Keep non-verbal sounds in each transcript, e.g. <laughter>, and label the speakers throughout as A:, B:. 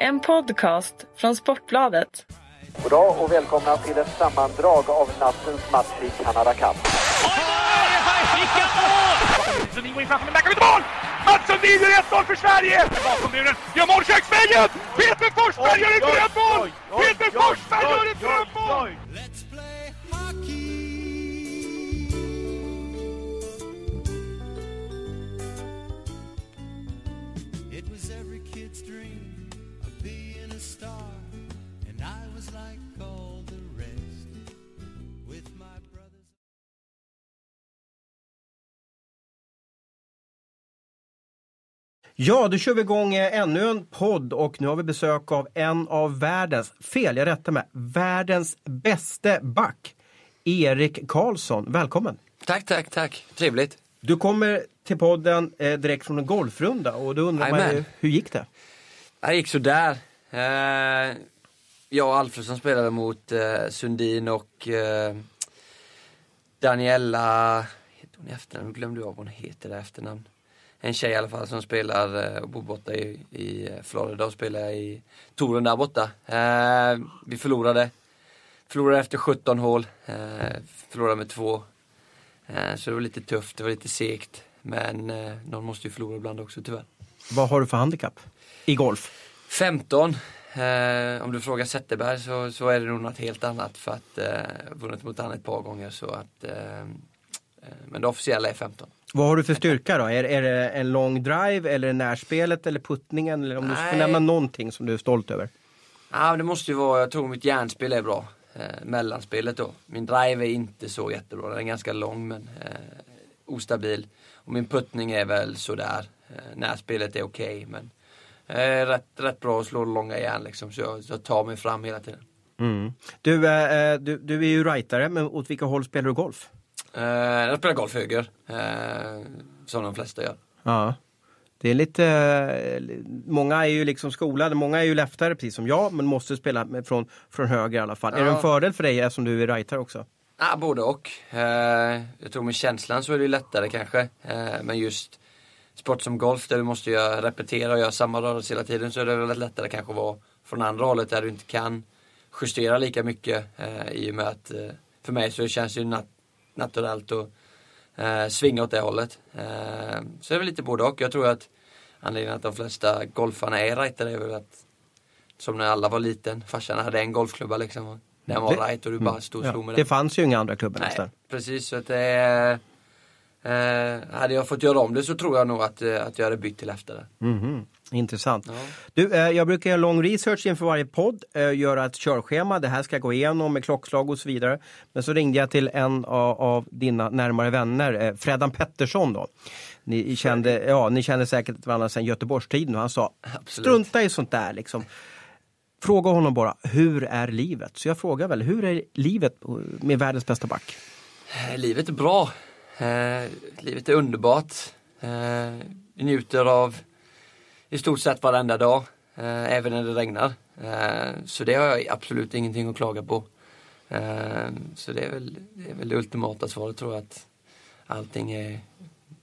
A: En podcast från Sportbladet.
B: Goddag och välkomna till ett sammandrag av nattens match i Canada Cup.
C: Mål! Sundin går in framför, men där kan vi inte mål! Mats Sundin gör 1-0 för Sverige! Bakom gör mål köksvägen! Peter Forsberg gör ett drömmål! Peter Forsberg gör ett drömmål!
D: Ja, då kör vi igång eh, ännu en podd och nu har vi besök av en av världens, fel jag rättar mig, världens bäste back. Erik Karlsson, välkommen!
E: Tack, tack, tack. Trevligt.
D: Du kommer till podden eh, direkt från en golfrunda och då undrar man ju, hur gick det?
E: Det gick sådär. Eh, jag och Alfredsson spelade mot eh, Sundin och Daniela, heter hon i efternamn? Glömde jag vad hon heter där efternamn. En tjej i alla fall som spelar eh, och bor borta i, i Florida och spelar i touren där borta. Eh, vi förlorade. Förlorade efter 17 hål. Eh, förlorade med två. Eh, så det var lite tufft, det var lite segt. Men eh, någon måste ju förlora ibland också tyvärr.
D: Vad har du för handikapp i golf?
E: 15. Eh, om du frågar Zetterberg så, så är det nog något helt annat för att eh, vunnit mot honom ett par gånger så att eh, eh, men det officiella är 15.
D: Vad har du för styrka då? Är, är det en lång drive eller närspelet eller puttningen? Eller om du får
E: Nej.
D: nämna någonting som du är stolt över?
E: Ja det måste ju vara, jag tror mitt järnspel är bra. Eh, mellanspelet då. Min drive är inte så jättebra, den är ganska lång men eh, ostabil. Och min puttning är väl sådär. Eh, närspelet är okej men eh, rätt, rätt bra att slå långa järn liksom så jag, så jag tar mig fram hela tiden.
D: Mm. Du, eh, du, du är ju rightare, men åt vilka håll spelar du golf?
E: Eh, jag spelar golf höger. Eh, som de flesta gör.
D: Ja. Det är lite, eh, många är ju liksom skolade, många är ju leftare precis som jag men måste spela från, från höger i alla fall. Är det en
E: Ja.
D: fördel för dig eftersom du är rightare också?
E: Ja, både och. Jag tror med känslan så är det lättare kanske. Men just sport som golf där du måste göra, repetera och göra samma rörelse hela tiden så är det väl lättare kanske att vara från andra hållet där du inte kan justera lika mycket i och med att för mig så känns det ju nat- naturellt att eh, svinga åt det hållet. Eh, så det är väl lite både och. Jag tror att anledningen att de flesta golfarna är rightare är väl att som när alla var liten, farsan hade en golfklubba liksom. och Den var
D: Det-
E: right och du bara stod och
D: Ja.
E: slog med
D: Det
E: den.
D: fanns ju inga andra klubbar
E: Nej,
D: nästan.
E: precis. Så att det är, eh, hade jag fått göra om det så tror jag nog att, eh, att jag hade bytt till efter det.
D: Mhm. Intressant.
E: Ja.
D: Du, eh, jag brukar göra lång research inför varje podd, eh, göra ett körschema, det här ska jag gå igenom med klockslag och så vidare. Men så ringde jag till en av, av dina närmare vänner, eh, Fredan Pettersson då. Ni kände, ja, ni kände säkert varandra sedan Göteborgstiden och han sa
E: Absolut.
D: strunta i sånt där liksom. Fråga honom bara, hur är livet? Så jag frågar väl, hur är livet med världens bästa back?
E: Livet är bra. Eh, livet är underbart. Eh, njuter av i stort sett varenda dag. Eh, även när det regnar. Eh, så det har jag absolut ingenting att klaga på. Eh, så det är, väl, det är väl det ultimata svaret tror jag att allting är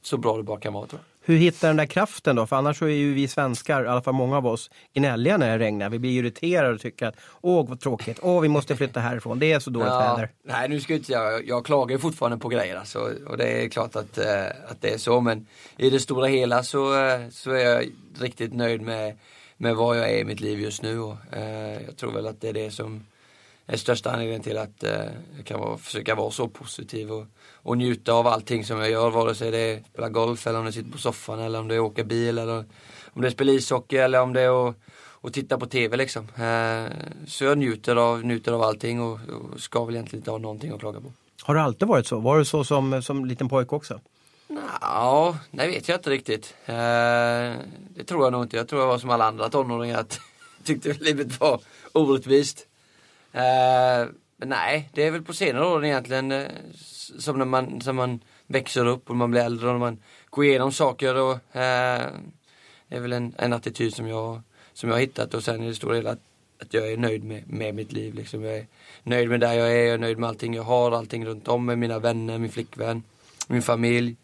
E: så bra det bara kan vara tror jag.
D: Hur hittar den där kraften då? För annars så är ju vi svenskar, i alla fall många av oss, gnälliga när det regnar. Vi blir irriterade och tycker att åh vad tråkigt, åh vi måste flytta härifrån, det är så dåligt väder.
E: Nej nu ska jag inte jag, jag klagar fortfarande på grejer alltså, och det är klart att, eh, att det är så men i det stora hela så, eh, så är jag riktigt nöjd med, med vad jag är i mitt liv just nu och eh, jag tror väl att det är det som är största anledningen till att eh, jag kan vara, försöka vara så positiv och, och njuta av allting som jag gör vare sig det är att spela golf eller om det sitter på soffan eller om det är att åka bil eller om det är spela ishockey eller om det är att och titta på TV liksom. Eh, så jag njuter av, njuter av allting och, och ska väl egentligen inte ha någonting att klaga på.
D: Har det alltid varit så? Var du så som, som liten pojke också?
E: Ja, det vet jag inte riktigt. Eh, det tror jag nog inte. Jag tror jag var som alla andra tonåringar att <laughs> tyckte livet var orättvist. Eh, nej, det är väl på senare år egentligen eh, som när man, som man växer upp och man blir äldre och man går igenom saker och eh, det är väl en, en attityd som jag, som jag har hittat och sen i det stora hela att, att jag är nöjd med, med mitt liv. Liksom. Jag är nöjd med där jag är, jag är nöjd med allting jag har, allting runt om mig, mina vänner, min flickvän, min familj.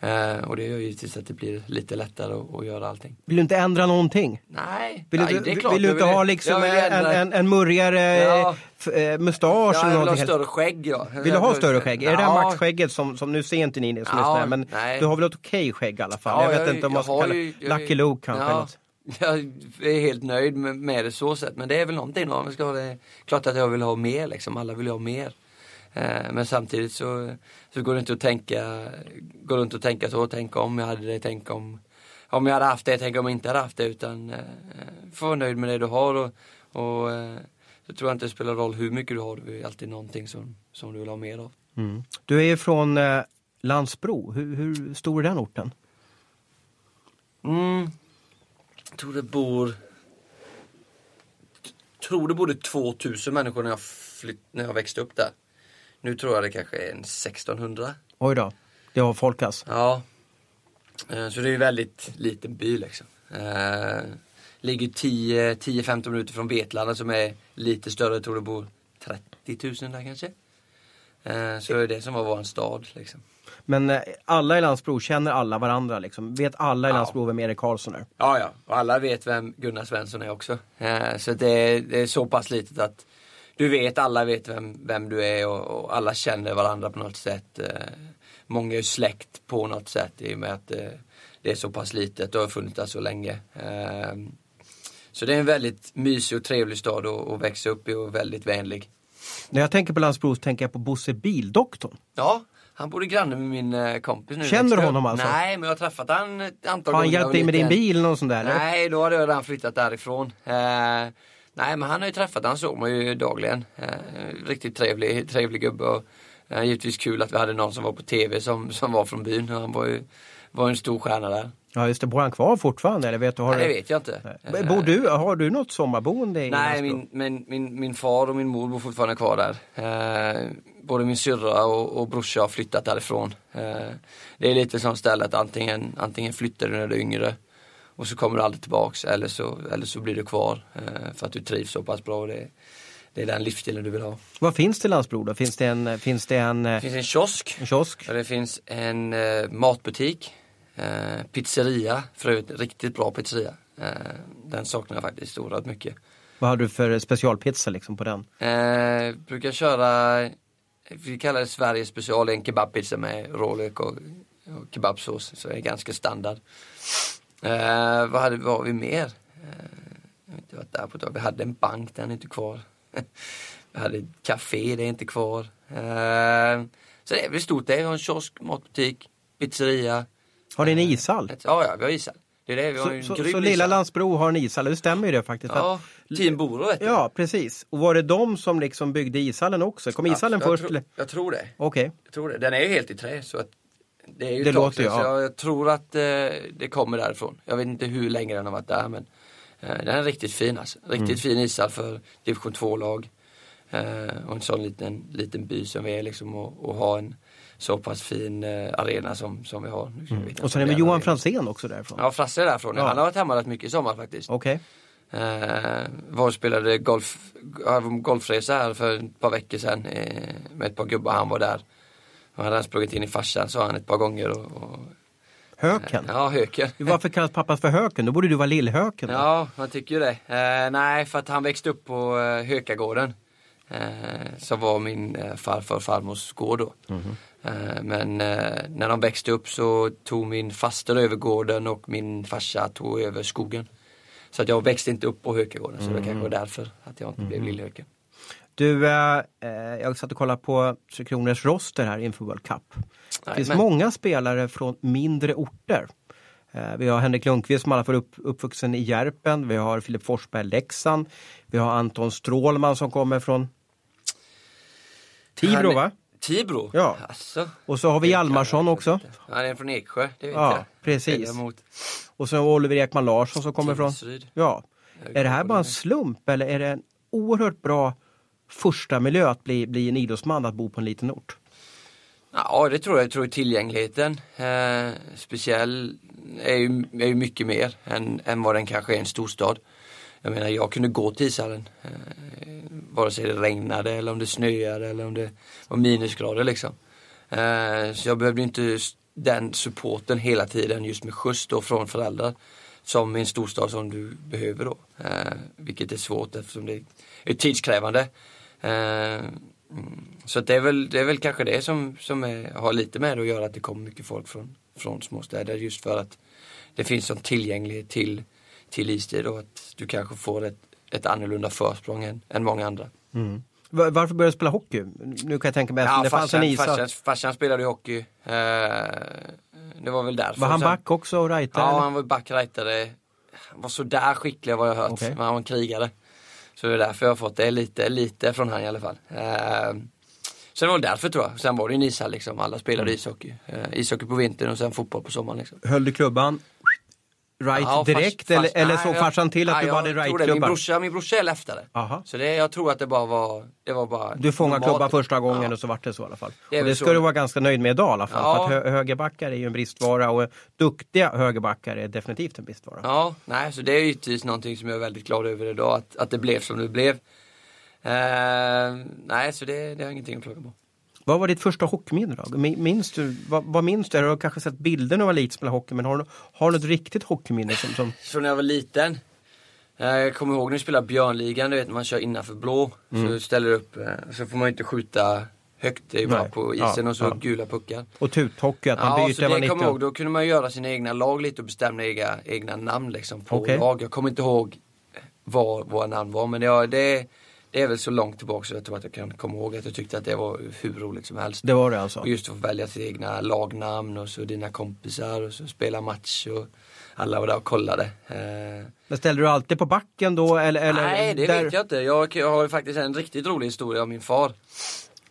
E: Eh, och det gör ju givetvis att det blir lite lättare att, att göra allting.
D: Vill du inte ändra någonting?
E: Nej,
D: Vill du,
E: nej,
D: inte-
E: det är klart.
D: vill du
E: jag
D: inte ha liksom
E: jag vill
D: en, en, en murrigare
E: Ja.
D: eh, mustasch
E: Ja, jag vill ha större skägg ja.
D: Vill du ha större skägg? Är det det
E: Ja.
D: maxskägget som, som nu ser inte ni som
E: Ja,
D: men
E: nej.
D: du har väl ett okej skägg i alla fall? jag vet inte om man ska kalla
E: jag-
D: Lucky Luke kanske.
E: Ja, <laughs> jag är helt nöjd med, med det så sett. Men det är väl någonting om ska ha det. Klart att jag vill ha mer liksom. Alla vill ha mer. Eh, men samtidigt så, så går det inte att tänka, går det inte att tänka så. Tänka om jag hade det, tänka om om jag hade haft det, tänka om jag inte hade haft det. Utan eh, få vara nöjd med det du har. Och, och eh, så tror jag inte det spelar roll hur mycket du har. Det är alltid någonting som, som du vill ha mer av.
D: Mm. Du är ju från eh, Landsbro. Hur, hur stor är den orten?
E: Mm. Jag tror det bor... tror det bodde 2000 människor när jag, flytt, när jag växte upp där. Nu tror jag det kanske är en 1600.
D: Oj då, det har folkas.
E: Ja. Eh, Så det är en väldigt liten by liksom. Eh, Ligger 10 10-15 minuter från Vetlanda som är lite större. Jag tror det bor 30 000 där kanske. Eh, Så det är det som var vår stad liksom.
D: Men alla i Landsbro känner alla varandra liksom. Vet alla i
E: Ja.
D: Landsbro vem Erik Karlsson är?
E: Ja, ja. Och alla vet vem Gunnar Svensson är också. Så det är, det är så pass litet att du vet, alla vet vem, vem du är och, och alla känner varandra på något sätt. Eh, många är släkt på något sätt i och med att eh, det är så pass litet och har funnits där så länge. Eh, så det är en väldigt mysig och trevlig stad att, växa upp i och väldigt vänlig.
D: När jag tänker på Landsbro så tänker jag på Bosse Bildoktorn.
E: Ja, han bodde granne med min eh, kompis nu.
D: Känner du honom alltså?
E: Nej, men jag har träffat han ett antal
D: Har han
E: gånger.
D: hjälpt dig med din bil eller något sånt där?
E: Nej, då hade jag redan flyttat därifrån. Nej, men han har ju träffat, han såg man ju dagligen. Eh, riktigt trevlig, trevlig gubbe och eh, givetvis kul att vi hade någon som var på TV som, som var från byn. Han var ju var en stor stjärna där.
D: Ja just det, bor han kvar fortfarande eller vet du? Har
E: Nej, det vet jag inte.
D: Nej. Bor du, har du något sommarboende i
E: Nej, min, min, min, min far och min mor bor fortfarande kvar där. Eh, både min syrra och, och brorsa har flyttat därifrån. Eh, det är lite som ställe att antingen, antingen flyttar du när du är yngre och så kommer du aldrig tillbaks eller så, eller så blir du kvar eh, för att du trivs så pass bra. Och det, det är den livsstilen du vill ha.
D: Vad finns det i Landsbro då? Finns det en, finns det en, eh,
E: Det finns en kiosk
D: en kiosk?
E: det finns en eh, matbutik. Eh, pizzeria, för övrigt riktigt bra pizzeria. Eh, den saknar jag faktiskt oerhört mycket.
D: Vad har du för specialpizza liksom på den?
E: Eh, brukar köra, vi kallar det Sveriges special, en kebabpizza med rålök och, och kebabsås. Så det är ganska standard. Eh, vad hade vad har vi mer? Eh, jag har inte varit där på ett tag. Vi hade en bank, den är inte kvar. <laughs> vi hade ett café, det är inte kvar. Eh, så det är väl stort det. Har en kiosk, matbutik, pizzeria.
D: Har ni en ishall?
E: Ett- Ja, ja, vi har ishall. Det är det, vi har
D: Så,
E: en
D: så,
E: grym
D: så lilla. Landsbro har en ishall, det stämmer ju det faktiskt.
E: Ja, Team Boro vet du.
D: ja, precis. Och var det de som liksom byggde ishallen också? Kom ishallen
E: jag
D: först? eller?
E: Jag tror det.
D: Okej.
E: Jag tror det. Den är ju helt i trä så att det är ju
D: Det låter
E: sedan,
D: ju,
E: så
D: ja.
E: jag, jag tror att eh, det kommer därifrån. Jag vet inte hur länge den har varit där men eh, den är riktigt fin alltså. Riktigt
D: Mm.
E: fin ishall för division 2-lag. Eh, och en sån liten, liten by som vi är liksom och, och ha en så pass fin eh, arena som, som vi har. Nu jag
D: Mm. Och sen är det Johan. Franzén också därifrån.
E: Ja, Frasse är därifrån.
D: Ja.
E: Han har varit hemma rätt mycket i sommar faktiskt.
D: Okej.
E: Eh, var och spelade golf, golfresa här för ett par veckor sedan eh, med ett par gubbar. Han var där. Och hade han sprungit in i farsan sa han ett par gånger. Och, och,
D: Höken.
E: ja, höken. <laughs>
D: Varför kallas pappa för Höken? Då borde du vara Lillhöken. då.
E: Ja, man tycker ju det. Eh, nej, för att han växte upp på eh, Hökagården. Eh, som var min eh, farfar och farmors gård då. Eh, men eh, när de växte upp så tog min faster över gården och min farsa tog över skogen. Så att jag växte inte upp på Hökagården så det kanske var därför att jag inte blev Lillhöken.
D: Du, eh, eh, jag satt och kollade på Tre Kronors roster här inför World Cup. Det finns
E: Jajamän.
D: många spelare från mindre orter. Eh, Vi har Henrik Lundqvist som alla fall upp, uppvuxen i Järpen. Vi har Filip Forsberg, Leksand. Vi har Anton Strålman som kommer från Tibro va?
E: Tibro?
D: Ja.
E: Alltså,
D: Och så har vi Hjalmarsson också.
E: han är från Eksjö, det vet
D: Ja,
E: jag.
D: precis. Och så Oliver Ekman Larsson som kommer från...
E: Tingsryd.
D: Ja. Är det här bara en slump eller är det en oerhört bra första miljö att bli, bli en idrottsman att bo på en liten ort?
E: Ja, det tror jag. Jag tror tillgängligheten eh, speciell är ju, är ju mycket mer än, än vad den kanske är i en storstad. Jag menar, jag kunde gå till ishallen. Eh, vare sig det regnade eller om det snöade eller om det var minusgrader liksom. Eh, så jag behövde inte den supporten hela tiden just med skjuts då från föräldrar. Som i en storstad som du behöver då. Eh, vilket är svårt eftersom det är tidskrävande. Eh, mm, så det, är väl, det är väl kanske det som, som är, har lite med det att göra att det kommer mycket folk från, från småstäder just för att det finns sån tillgänglighet till, till istid och att du kanske får ett, ett annorlunda försprång än, än många andra.
D: Va- Varför började du spela hockey? Nu kan jag tänka mig att det fanns en ishall.
E: farsan, farsan spelade hockey. Eh, det var väl därför.
D: Var han back också och rightare?
E: Ja,
D: eller?
E: han var backrightare. Han var sådär skicklig vad jag hört.
D: Okej.
E: Men han var en krigare. Så det är därför jag har fått det lite, lite från han i alla fall. Eh, sen var det därför tror jag. Sen var det ju en ishall liksom. Alla spelade ishockey. Eh, ishockey på vintern och sen fotboll på sommaren liksom.
D: Höll du klubban right
E: Ja,
D: direkt
E: fars-
D: eller,
E: fars-
D: eller
E: nej,
D: såg farsan till att
E: nej,
D: du hade
E: jag tror det. Min brorsa, min brorsa är leftare.
D: Aha.
E: Så det, jag tror att det bara var, det var bara
D: Du fångade klubban första gången
E: Ja.
D: och så vart det så i alla fall.
E: Det
D: och det ska du vara ganska nöjd med idag i alla fall.
E: Ja.
D: För att hö högerbackar är ju en bristvara och duktiga högerbackar är definitivt en bristvara.
E: Ja, nej, så det är givetvis någonting som jag är väldigt glad över idag, att, att det blev som det blev. Eh, nej, så det, det har jag ingenting att klaga på.
D: Vad var ditt första hockeyminne då? Mi- Minns du, vad, vad minns du? Du har kanske sett bilder när du var liten spela hockey men har du, har du ett riktigt hockeyminne som, som
E: Så när jag var liten, eh, jag kommer ihåg när vi spelade björnligan, du vet man kör innanför blå. Så ställer upp, eh, så får man inte skjuta högt, det är ju bara
D: Nej.
E: på isen
D: Ja,
E: och så
D: ja.
E: gula puckar.
D: och tuthockey, att man
E: Ja,
D: byter
E: så
D: när man
E: det kommer jag ihåg,
D: 90.
E: då kunde man göra sina egna lag lite och bestämma egna, egna namn liksom på
D: Okej.
E: lag. Jag kommer inte ihåg vad våra namn var men ja, det, det är väl så långt tillbaka så jag tror att jag kan komma ihåg att jag tyckte att det var hur roligt som helst.
D: Det var det alltså?
E: Och just att få välja sitt egna lagnamn och så dina kompisar och så spela match och alla var där och kollade. Eh,
D: Men ställde du alltid på backen då eller? eller
E: nej, det
D: där-
E: vet jag inte. Jag, jag har ju faktiskt en riktigt rolig historia om min far.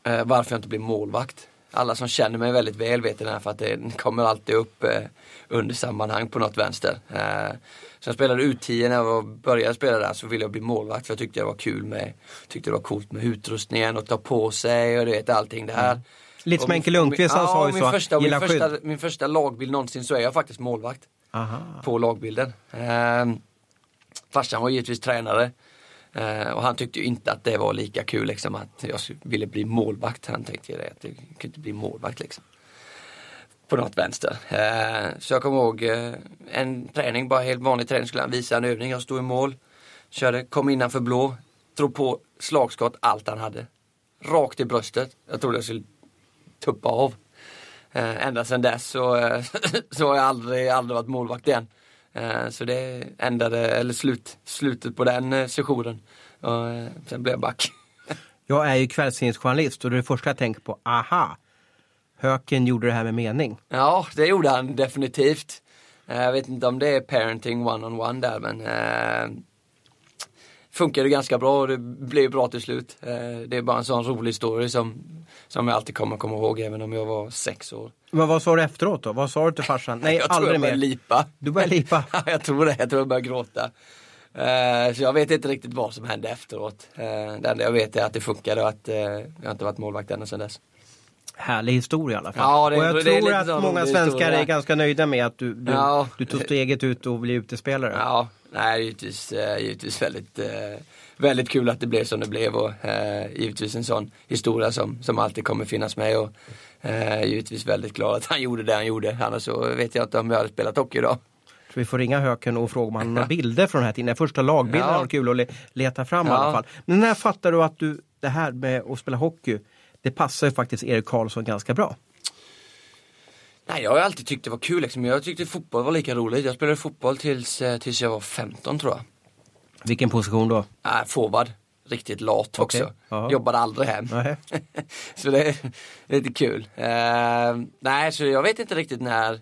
E: Eh, varför jag inte blev målvakt. Alla som känner mig väldigt väl vet det här för att det kommer alltid upp eh, under sammanhang på något vänster. Eh, så jag spelade U10 när jag började spela där så ville jag bli målvakt för jag tyckte det var kul med, tyckte det var coolt med utrustningen och ta på sig och du vet allting det här.
D: Lite som Henke Lundqvist, han sa ju
E: min
D: så,
E: Första, min,
D: skydd.
E: första, min första lagbild någonsin så är jag faktiskt målvakt
D: Aha.
E: på lagbilden. Eh, farsan var givetvis tränare. Eh, och han tyckte ju inte att det var lika kul liksom att jag ville bli målvakt. Han tänkte ju det, att jag kunde inte bli målvakt liksom. På något vänster. Eh, så jag kommer ihåg eh, en träning, bara helt vanlig träning, skulle han visa en övning. Jag stod i mål, körde, kom innanför blå, drog på slagskott, allt han hade. Rakt i bröstet. Jag trodde jag skulle tuppa av. Eh, ända sedan dess så, <laughs> så har jag aldrig, aldrig varit målvakt igen. Så det ändrade, eller slut, slutet på den sessionen. Och, sen blev jag back. <laughs>
D: Jag är ju kvällstidningsjournalist och det första jag tänker på, aha! Höken gjorde det här med mening.
E: Ja, det gjorde han definitivt. Eh, Jag vet inte om det är parenting one-on-one där men eh, funkade ganska bra och det blev bra till slut. Eh, det är bara en sån rolig story som, som jag alltid kommer komma ihåg även om jag var sex år.
D: Men vad sa du efteråt då? Vad sa du till farsan? Nej, <laughs>
E: jag tror
D: aldrig
E: jag började
D: mer.
E: lipa.
D: Du började lipa? <laughs>
E: Ja, jag tror det. Jag tror jag började gråta. Eh, så jag vet inte riktigt vad som hände efteråt. Uh, det enda jag vet är att det funkade och att eh, jag inte varit målvakt ända sedan dess.
D: Härlig historia i alla fall.
E: Ja, det-
D: och jag
E: det
D: tror
E: lite
D: att många svenskar
E: historia.
D: är ganska nöjda med att du, du,
E: Ja.
D: du tog steget ut och blev utespelare.
E: Ja, nej, givetvis, eh, givetvis väldigt, eh, väldigt kul att det blev som det blev och eh, givetvis en sån historia som, som alltid kommer finnas med och eh, givetvis väldigt glad att han gjorde det han gjorde. Annars så vet jag inte om jag hade spelat hockey idag.
D: Vi får ringa Höken och fråga om han har några <laughs> bilder från den här tiden. Den första lagbilden
E: Ja.
D: var kul att le- leta fram i
E: Ja.
D: alla fall. Men när fattar du att du, det här med att spela hockey, det passar ju faktiskt Erik Karlsson ganska bra.
E: Nej, jag har alltid tyckt det var kul liksom. Jag tyckte fotboll var lika roligt. Jag spelade fotboll tills, eh, tills jag var 15 tror jag.
D: Vilken position då?
E: Äh, forward. Riktigt lat
D: Okej,
E: också.
D: jaha.
E: Jobbade aldrig hem. <laughs> Så det är lite kul. Eh, nej, så jag vet inte riktigt när.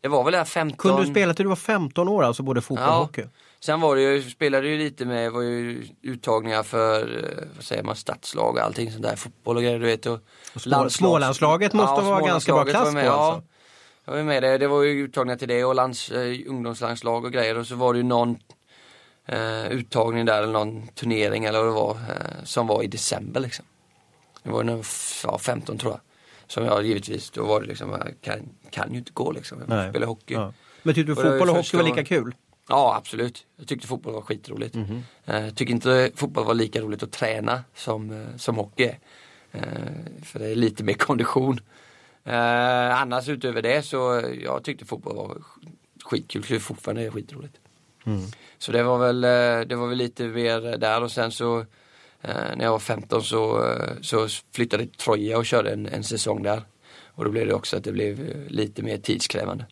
E: Det var väl där 15.
D: Kunde du spela till du var 15 år, alltså både fotboll och hockey?
E: Sen var det ju, spelade ju lite med, var ju uttagningar för, eh, vad säger man, stadslag och allting sånt där, fotboll och grejer du vet. Och,
D: små- Smålandslaget måste vara ganska bra klass
E: var med,
D: då,
E: ja.
D: alltså.
E: Jag var med det, det var ju uttagningar till det och lands, eh, ungdomslandslag och grejer och så var det ju någon eh, uttagning där eller någon turnering eller vad det var eh, som var i december liksom. Det var f- ja, 15 tror jag. Som jag givetvis, då var det liksom, jag kan, kan ju inte gå liksom. Jag
D: Nej.
E: spelar hockey.
D: Ja. Men tyckte du
E: Och ju
D: fotboll och hockey var lika kul?
E: Ja absolut. Jag tyckte fotboll var skitroligt.
D: Mhm.
E: Eh, Jag tycker inte fotboll var lika roligt att träna som, eh, som hockey är. Eh, För det är lite mer <laughs> kondition. Annars utöver det så jag tyckte fotboll var skitkul, det är fortfarande skitroligt. Så det var väl, det var väl lite mer där och sen så när jag var 15 så, så flyttade jag till Troja och körde en, en säsong där. Och då blev det också att det blev lite mer tidskrävande.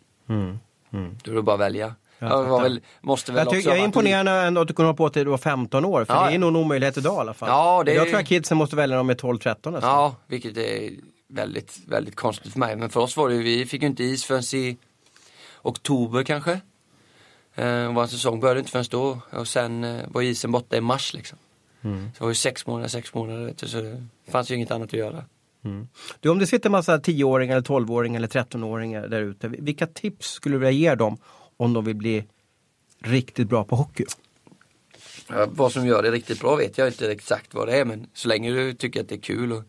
E: Då var det bara att välja.
D: Jag
E: var väl, måste väl
D: Jag, tycker, jag är imponerande ändå att du kunde ha på du var 15 år, för
E: Ja.
D: det är nog en omöjlighet idag i alla fall.
E: Ja, det
D: Jag tror att kidsen måste välja när de är 12-13 nästan.
E: Ja, vilket är väldigt, väldigt konstigt för mig. Men för oss var det ju, vi fick ju inte is förrän i oktober kanske. Eh, vår säsong började inte förrän då och sen eh, var isen borta i mars liksom.
D: Mm.
E: Så det var ju sex månader, sex månader så det fanns ju inget annat att göra.
D: Du, om det sitter massa 10-åringar, eller 12-åringar eller 13-åringar där ute, vilka tips skulle du vilja ge dem om de vill bli riktigt bra på hockey?
E: Ja, vad som gör det riktigt bra vet jag inte exakt vad det är men så länge du tycker att det är kul och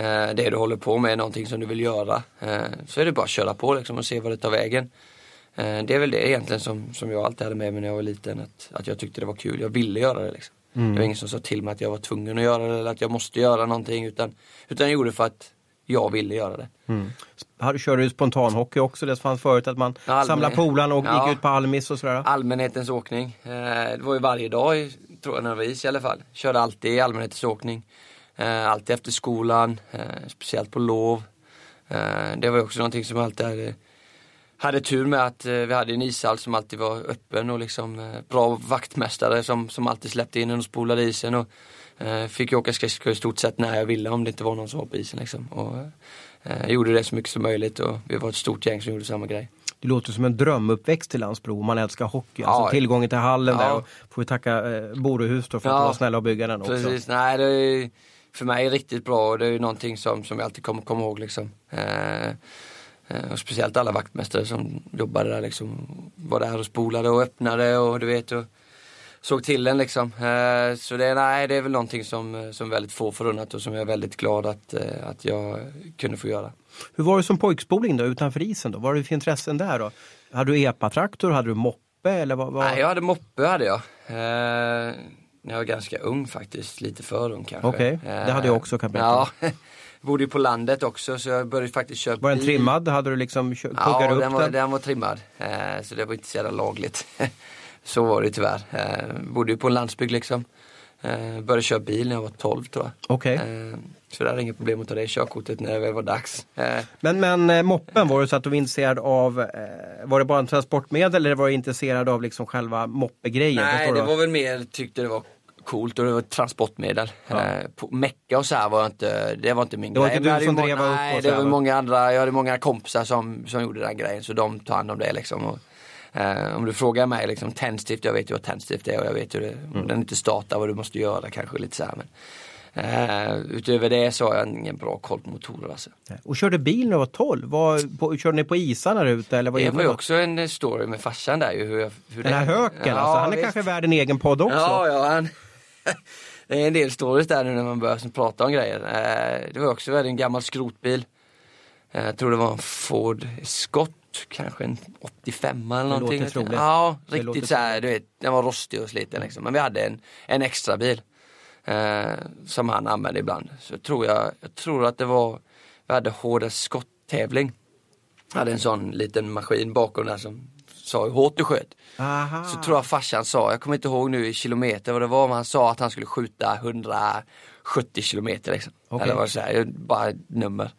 E: eh, det du håller på med är någonting som du vill göra eh, så är det bara att köra på liksom och se vad det tar vägen. Eh, det är väl det egentligen som, som jag alltid hade med mig när jag var liten att, att jag tyckte det var kul, jag ville göra det liksom. Det var ingen som sa till mig att jag var tvungen att göra det eller att jag måste göra någonting utan, utan jag gjorde det för att jag ville göra det.
D: Har- Kör du spontanhockey också? Det fanns förut att man
E: Allmän-
D: samlade polarna och
E: Ja.
D: gick ut på Almis och sådär.
E: Allmänhetens åkning. Eh, det var ju varje dag, tror jag, när det var is i alla fall. Körde alltid allmänhetens åkning. Eh, alltid efter skolan, eh, speciellt på lov. Det var också någonting som alltid hade, hade tur med att vi hade en ishall som alltid var öppen och liksom bra vaktmästare som, som alltid släppte in en och spolade isen. Och, fick ju åka skridskor i stort sett när jag ville om det inte var någon som var på isen. Liksom. Och, eh, gjorde det så mycket som möjligt och vi var ett stort gäng som gjorde samma grej.
D: Det låter som en drömuppväxt till Landsbro man älskar hockey.
E: Ja.
D: Alltså tillgången till hallen
E: Ja.
D: där. Och får vi tacka eh, Borehus då för att
E: Ja.
D: de var snälla att bygga den också.
E: Precis, nej det är för mig riktigt bra och det är någonting som, som jag alltid kommer komma ihåg liksom. Eh, eh, och speciellt alla vaktmästare som jobbade där liksom. Var där och spolade och öppnade och du vet och såg till den liksom. Eh, så det, nej, det är väl någonting som, eh, som väldigt få förunnat och som jag är väldigt glad att, eh, att jag kunde få göra.
D: Hur var det som pojkspoling då utanför isen då? Vad var det för intressen där då? Hade du epatraktor? Hade du moppe? Eller vad, vad?
E: Nej, jag hade moppe hade jag. Eh, när jag var ganska ung faktiskt, lite för ung kanske.
D: Okej, det hade jag också, kan jag
E: Ja, <laughs> bodde ju på landet också så jag började faktiskt köra
D: Var den
E: bil.
D: trimmad? Hade du liksom kö-
E: Ja,
D: upp
E: den var, den var trimmad. Eh, så det var inte så jävla lagligt. <laughs> så var det tyvärr. Eh, bodde ju på en landsbygd liksom. Eh, började köra bil när jag var 12 tror jag.
D: Okej.
E: Eh, så det hade inga problem att ta det körkortet när det väl var dags. Eh,
D: Men, men eh, moppen, var det så att du var intresserad av, eh, var det bara en transportmedel eller var du intresserad av liksom själva moppegrejen?
E: Nej, det var väl mer, tyckte det var coolt och det var ett transportmedel.
D: Ja.
E: Eh, Mecka och så här var inte, det var inte min
D: Det var
E: grej.
D: inte du som drev upp
E: Nej, det var
D: va?
E: många andra, jag hade många kompisar som, som gjorde den grejen så de tog hand om det liksom. Och, eh, om du frågar mig liksom tändstift, jag vet ju vad tändstift är och jag vet ju det,
D: Mm.
E: den inte startar vad du måste göra kanske lite så här. Men, eh, utöver det så har jag ingen bra koll på motorer alltså.
D: Och körde bil när du var 12? Var, på, körde ni på isarna där ute? Eller vad
E: Det var ju också en eh, story med farsan där. Hur jag, hur
D: Den här
E: det-
D: höken
E: Ja,
D: alltså, han är
E: visst.
D: kanske värd en egen podd också.
E: Ja, ja, han... <laughs> Det är en del stories där nu när man börjar prata om grejer. Eh, Det var också en gammal skrotbil. Eh, Jag tror det var en Ford Escort, kanske en 85 eller någonting.
D: låter troligt.
E: Ja,
D: Det låter
E: riktigt så här, du vet, den var rostig och sliten liksom. Men vi hade en, en extra bil eh, som han använde ibland. Så tror jag, jag tror att det var, vi hade hårda skotttävling. Hade en sån liten maskin bakom där som sa hur hårt du sköt.
D: Aha.
E: Så tror jag farsan sa, jag kommer inte ihåg nu i kilometer vad det var, men han sa att han skulle skjuta 170 kilometer liksom.
D: Okej.
E: Eller vad det säger, bara ett nummer.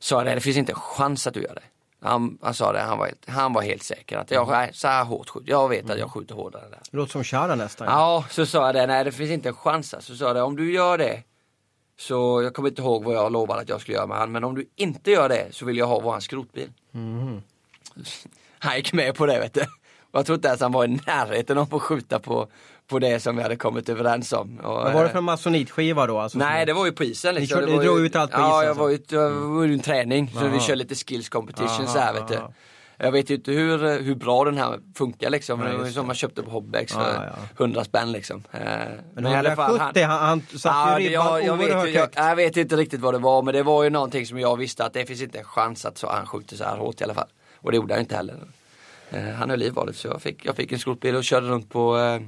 E: Sa det, det finns inte en chans att du gör det. Han, han sa det, han var, helt, han var helt säker att jag, nej, så här hårt skjuter, jag vet att jag skjuter hårdare där.
D: Det låter som Chara nästan.
E: Ja, så sa jag det, nej det finns inte en chans. Så sa det, om du gör det så, jag kommer inte ihåg vad jag lovade att jag skulle göra med han, men om du inte gör det så vill jag ha våran skrotbil. Han gick med på det vet du. Och jag tror inte ens han var i närheten av att skjuta på, på det som vi hade kommit överens om. Och,
D: Vad var det
E: eh,
D: för en masonitskiva då? Alltså,
E: Nej det var ju på isen liksom.
D: körde-
E: det
D: ni drog
E: ju,
D: ut allt på
E: ja,
D: isen,
E: jag
D: så.
E: var ute, var ju en träning. Så
D: Aha.
E: vi kör lite skills competition
D: Aha,
E: så här vet du. Jag vet ju inte hur, hur bra den här funkar liksom. Det var ju som man köpte på Hobbex för
D: Ja, ja.
E: 100 spänn liksom. Eh,
D: Men 170, han, han satte ju
E: det-
D: ribban
E: jag, jag,
D: oerhört
E: vet, ju- jag,
D: högt.
E: jag vet inte riktigt vad det var men det var ju någonting som jag visste att det finns inte en chans att så, han skjuter så här hårt i alla fall. Och det gjorde han inte heller. Eh, han höll i valet så jag fick, jag fick en skrotbil och körde runt på, eh,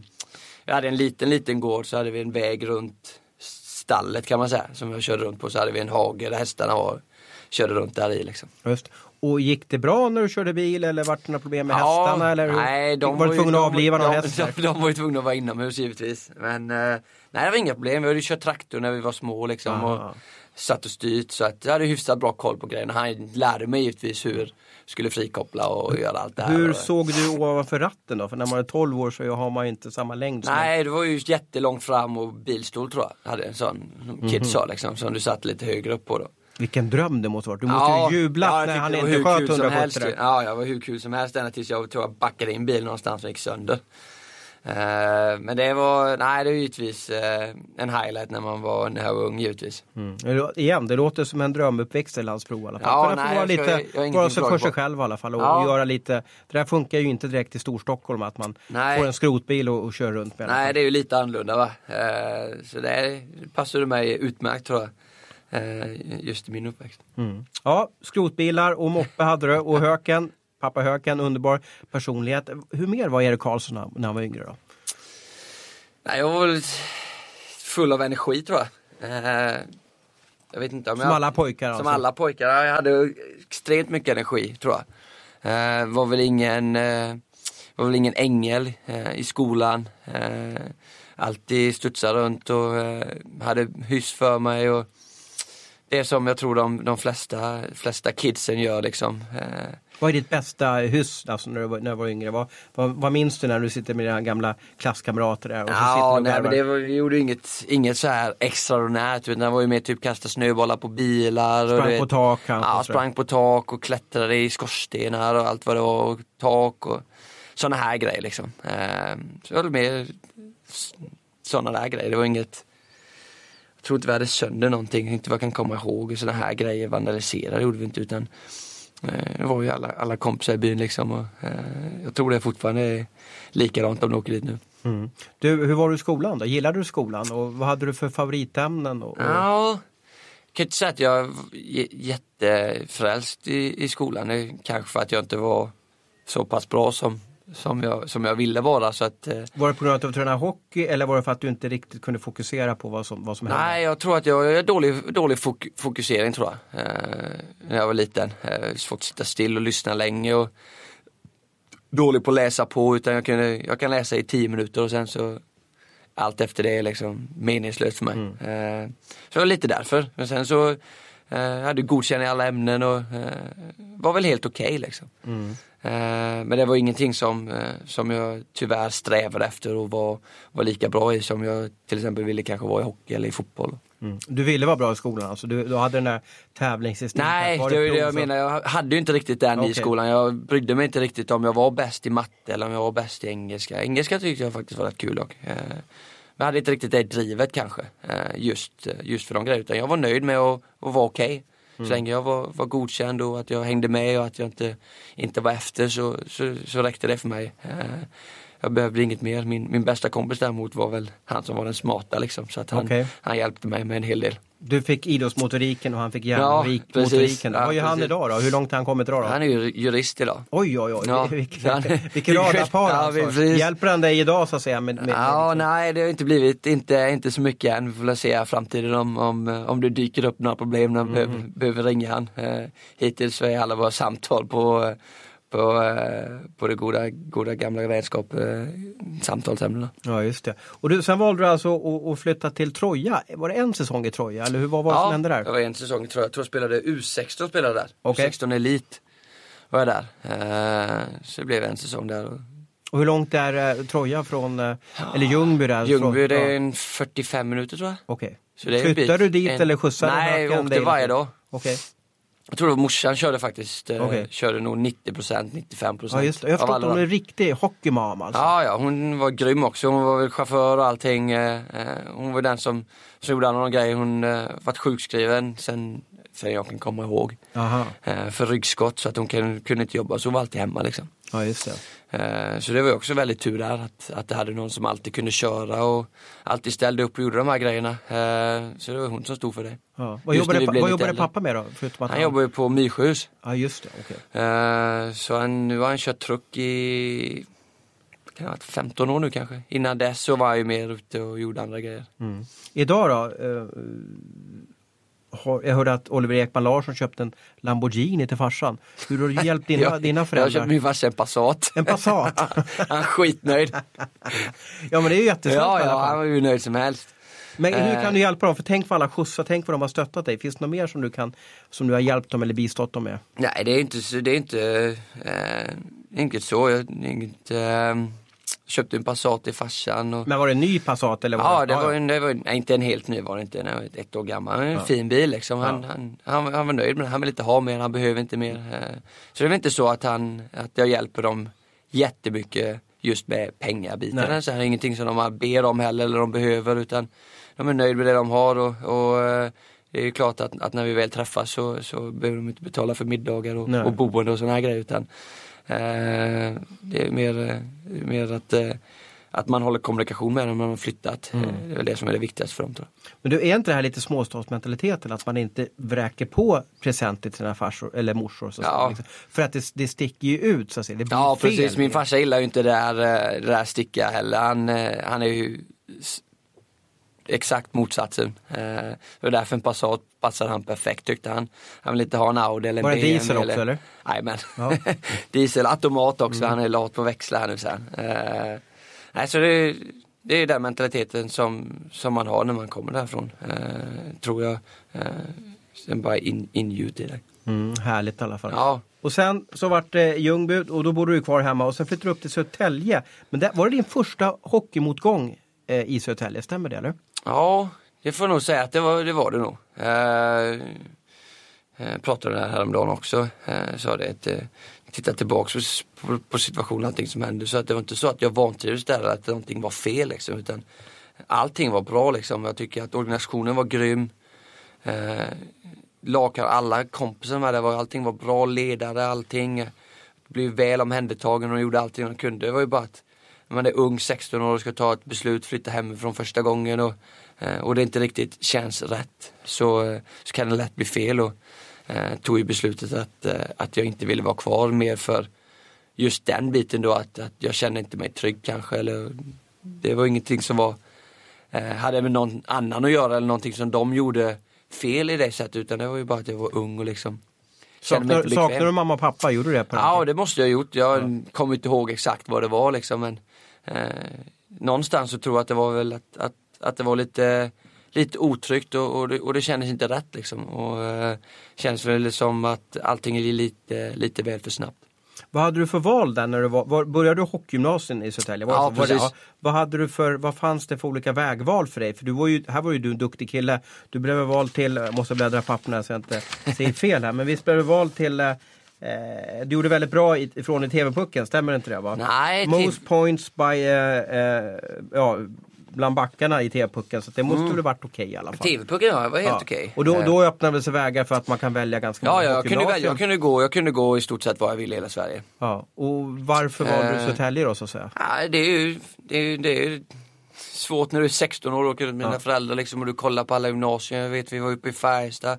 E: jag hade en liten liten gård så hade vi en väg runt stallet kan man säga som jag körde runt på så hade vi en hage där hästarna var körde runt där i liksom.
D: Just. Och gick det bra när du körde bil eller vart det några problem med hästarna? Eller
E: nej, de
D: var du
E: ju-
D: tvungen att
E: de-
D: avliva någon häst?
E: De, <laughs> de, var ju tvungna att vara inomhus givetvis. Men eh, nej, det var inga problem. Vi hade ju kört traktor när vi var små liksom.
D: Ah.
E: Och satt och styrt så att jag hade hyfsat bra koll på grejerna. Han lärde mig givetvis hur skulle frikoppla och göra allt det här.
D: Hur såg du ovanför ratten då? För när man är 12 år så har man inte samma längd som
E: Nej, det var ju jättelångt fram och bilstol tror jag. Hade en sån, som
D: Mhm.
E: kids sa liksom, som du satt lite högre upp på då.
D: Vilken dröm det måste vara. Du måste ju jublat
E: jag
D: när han inte sköt
E: kul som
D: 170
E: helst.
D: där.
E: Ja, jag var hur kul som helst ända tills jag tror jag backade in bilen någonstans och gick sönder. Eh, men det var, nej det är givetvis eh, en highlight när man var, när jag var ung givetvis.
D: Mm. Igen, det låter som en drömuppväxt i Landsbro i alla fall.
E: Ja, nej,
D: vara
E: jag
D: lite,
E: jag ingenting
D: vara sig för sig själv i alla fall och,
E: Ja.
D: göra lite, det där funkar ju inte direkt i Storstockholm att man
E: Nej.
D: får en skrotbil och, och kör runt med.
E: Nej, det är ju lite annorlunda va. Eh, så det passade mig utmärkt tror jag. Just i min uppväxt.
D: Mm. Ja, skrotbilar och moppe hade du och Höken, pappa Höken, underbar personlighet. Hur mer var Erik Karlsson när- han var yngre då?
E: Nej, jag var väl full av energi tror jag. Eh, jag vet inte om
D: Som
E: jag...
D: alla pojkar
E: Som
D: alltså.
E: alla pojkar. Ja, Jag hade extremt mycket energi tror jag. Eh, var väl ingen, eh, var väl ingen ängel i skolan. Alltid studsade runt och hade hyss för mig. Och det som jag tror de, de flesta, flesta kidsen gör liksom. Eh,
D: Vad är ditt bästa hyss alltså, när, du var, när du var yngre? Vad, vad, vad minns du när du sitter med dina gamla klasskamrater där? Och så
E: Ja,
D: och
E: nej
D: garvar?
E: men det var, vi gjorde inget, inget så här extraordinärt utan det var ju mer typ kasta snöbollar på bilar. och
D: Sprang
E: du vet-
D: på tak kanske,
E: Ja,
D: och
E: sprang på tak och klättrade i skorstenar och allt vad det var. Och tak och sådana här grejer liksom. Ehm, så det var mer sådana där grejer. Det var inget jag tror inte vi hade sönder någonting, inte vad jag kan komma ihåg. Sådana här grejer vandaliserade gjorde vi inte utan det var ju alla, alla kompisar i byn liksom. Och, eh, jag tror det fortfarande är likadant om du åker dit nu.
D: Mm. Du, hur var du i skolan då? Gillade du skolan och vad hade du för favoritämnen? Och, och...
E: Ja, jag kan inte säga att jag var jättefrälst i, i skolan. Kanske för att jag inte var så pass bra som, som, jag, som jag ville vara. Så att, eh,
D: Var det på grund av att du tränade hockey eller var det för att du inte riktigt kunde fokusera på vad som, vad som hände?
E: nej, jag tror att jag är dålig, dålig fok fokusering tror jag. Eh, när jag var liten. Eh, svårt att sitta still och lyssna länge. Och dålig på att läsa på utan jag, kunde, jag kan läsa i tio minuter och sen så allt efter det är liksom meningslöst för mig. Eh, så det var lite därför. Men sen så eh, jag hade godkänt i alla ämnen och eh, var väl helt okej liksom. Eh, men det var ingenting som, eh, som jag tyvärr strävade efter och var, var lika bra i som jag till exempel ville kanske vara i hockey eller i fotboll.
D: Mm. Du ville vara bra i skolan alltså? Du, du hade den där tävlingsinstinkten?
E: Nej, det är det jag menar. Jag hade ju inte riktigt den i
D: Okej.
E: skolan. Jag brydde mig inte riktigt om jag var bäst i matte eller om jag var bäst i engelska. Engelska tyckte jag faktiskt var rätt kul dock. Eh, Men jag hade inte riktigt det drivet kanske. eh, Just, just för de grejerna. Utan jag var nöjd med att, att vara okej. Mm. Så länge jag var, var godkänd och att jag hängde med och att jag inte, inte var efter så, så, så räckte det för mig. Eh, jag behövde inget mer. Min, min bästa kompis däremot var väl han som var den smarta liksom. Så att han,
D: Okej.
E: han hjälpte mig med en hel del.
D: Du fick idrottsmotoriken och han fick
E: Ja, precis.
D: järnmotoriken.
E: Ja,
D: Vad gör han
E: precis.
D: idag då? Hur långt har han kommit idag då?
E: Han är ju jurist idag.
D: Oj, oj, oj.
E: Ja.
D: Vilken, vilken radarpar
E: Ja,
D: alltså.
E: precis.
D: Hjälper han dig idag så att säga? Med, med,
E: Ja,
D: med,
E: nej det har inte blivit, inte, inte så mycket än. Vi får väl se i framtiden om, om, om det dyker upp några problem när man behöver, behöver ringa han. Eh, hittills är alla våra samtal på, på, eh, på det goda, goda gamla vänskap, eh, samtalsämnena.
D: Ja, just det. Och du, sen valde du alltså att, flytta till Troja. Var det en säsong i Troja eller hur, vad var det som hände där?
E: det var en säsong tror jag. Jag tror jag spelade U16 spelade där.
D: Okej.
E: U16 Elit var jag där. Eh, så det blev en säsong där. Och
D: hur långt är Troja från, eh, eller Ljungby där?
E: Ljungby det är
D: ja,
E: en 45 minuter tror jag.
D: Okej.
E: En
D: Flyttar du dit
E: En-
D: eller skjutsar du
E: Nej, jag åkte varje dag.
D: Okej.
E: Jag tror att morsan körde faktiskt, eh,
D: Okej.
E: körde nog 90%, 95%
D: Ja, just. Jag har förstått att hon är
E: dagar.
D: riktig hockeymam alltså.
E: Ja, ja, hon var grym också. Hon var väl chaufför och allting. eh, eh, Hon var den som, som gjorde alla de grejer. Hon uh, varit sjukskriven sen, sen jag kan komma ihåg.
D: Aha.
E: eh, för ryggskott så att hon kunde, kunde inte jobba så hon var alltid hemma liksom.
D: Ja, just det.
E: Eh, Så det var också väldigt tur där att, att det hade någon som alltid kunde köra och alltid ställde upp och gjorde de här grejerna. Eh, Så det var hon som stod för det.
D: Ja. Vad jobbade, vad jobbade
E: äldre.
D: pappa med då? Förutom att
E: Han jobbar ju på Myrsjöhus.
D: Ja, just det. Okej.
E: Eh, Så han, nu har han kört truck i kan ha varit 15 år nu kanske. Innan dess så var jag ju mer ute och gjorde andra grejer.
D: Mm. Idag då? Eh, jag hörde att Oliver Ekman Larsson köpte en Lamborghini till farsan. Hur har du <laughs> hjälpt dina,
E: Jag-
D: dina
E: Jag
D: föräldrar?
E: köpte min farsa en Passat.
D: En Passat? <laughs>
E: han är skitnöjd.
D: ja men det är ju jättesnällt
E: Ja, ja, han var ju nöjd som helst.
D: Men hur
E: Eh.
D: kan du hjälpa dem? För tänk vad alla skjutsar, tänk vad de har stöttat dig. Finns det något mer som du, kan, som du har hjälpt dem eller bistått dem med?
E: Nej, det är inte, så- det är inte eh, enkelt så. Jag inget, eh, köpte en Passat till farsan. Och,
D: Men var det en ny Passat eller? Var
E: Ja, det var, en, det var nej, inte en helt ny var det inte, den var ett, år gammal. En fin bil liksom. Han, han, han, han var nöjd med den, han vill inte ha mer, han behöver inte mer. eh. Så det är inte så att, han, att jag hjälper dem jättemycket just med pengabiten.
D: Nej.
E: Så det är ingenting som de ber om heller eller de behöver utan de är nöjda med det de har och, och eh, det är ju klart att, att när vi väl träffas så, så behöver de inte betala för middagar och, och boende och sådana här grejer utan det är mer, eh, mer att eh, att man håller kommunikation med dem när har flyttat.
D: Mm.
E: Eh, Det är väl det som är det viktigaste för dem tror jag.
D: Men du, är inte det här lite småstadsmentaliteten? Att man inte vräker på presenter till sina farsor eller morsor? Så
E: Ja.
D: liksom. För att det, det sticker ju ut så att säga. Det blir
E: Ja
D: fel.
E: precis, min farsa gillar ju inte det där, eh, det där sticka heller. Han, eh, han är ju exakt motsatsen. Eh, Det var därför en Passat passade han perfekt tyckte han. Han vill inte ha en Audi eller en
D: Var det
E: BMW
D: diesel också, eller?
E: Men
D: Ja. <laughs>
E: diesel, automat också,
D: Mm.
E: han är lat på växlar nu sen. Eh, nej så det, är- det är den mentaliteten som, som man har när man kommer därifrån, eh, tror jag. Eh, sen bara in, i det.
D: Mm, härligt i alla fall.
E: Ja.
D: Och sen så vart det Ljungby och då bodde du kvar hemma och sen flyttade du upp till Södertälje. Men det, var det din första hockeymotgång eh, i Södertälje, stämmer det eller?
E: Ja, det får jag nog säga att det var det, var det nog. Eh, eh, pratade där häromdagen också. Eh, sa det att eh, titta tillbaka på, på, på situationen, allting som hände. Så att det var inte så att jag vantrivdes där eller att någonting var fel liksom. Utan allting var bra liksom. Jag tycker att organisationen var grym. Eh, lakar, alla kompisar med det var, allting var bra, ledare, allting. Blev väl omhändertagen och gjorde allting de kunde. Det var ju bara att man är ung, 16 år och ska ta ett beslut, flytta hemifrån första gången och, eh, och det inte riktigt känns rätt så, eh, så kan det lätt bli fel och eh, tog ju beslutet att, eh, att jag inte ville vara kvar mer för just den biten då att, att jag kände inte mig trygg kanske eller det var ingenting som var eh, hade med någon annan att göra eller någonting som de gjorde fel i det sättet utan det var ju bara att jag var ung och liksom
D: Saknar, du mamma och pappa? Gjorde du det?
E: Ja det måste jag ha gjort. Jag kommer inte ihåg exakt vad det var liksom men Någonstans så tror jag att det var väl att, att, att det var lite Lite otryggt och, och, det, och det kändes inte rätt liksom. Och eh, känns väl som att allting är lite, lite väl för snabbt.
D: Vad hade du för val där när du var, var började du hockeygymnasiet i Södertälje? Var
E: Ja?
D: Var det-
E: precis.
D: vad hade du för, vad fanns det för olika vägval för dig? För du var ju, här var ju du en duktig kille. Du blev vald till, jag måste bläddra papperna så jag inte säger fel här, men visst blev du vald till eh, du gjorde väldigt bra ifrån i TV-pucken, stämmer inte det? Va?
E: Nej,
D: Most points by, eh, eh, ja, bland backarna i TV-pucken, så det måste väl ha varit okej i alla fall.
E: TV-pucken ja, var helt
D: Ja.
E: okej.
D: Och då, då öppnade sig vägar för att man kan välja ganska
E: Ja,
D: många
E: ja jag, kunde välja, jag, kunde gå, jag kunde gå i stort sett var jag ville i hela Sverige.
D: Ja. Och varför valde du
E: Eh.
D: Södertälje då så att säga?
E: Nej, det är ju, det är, det är svårt när du är 16 år och åker med dina
D: Ja.
E: föräldrar liksom, och du kollar på alla gymnasier. Jag vet vi var uppe i Färjestad,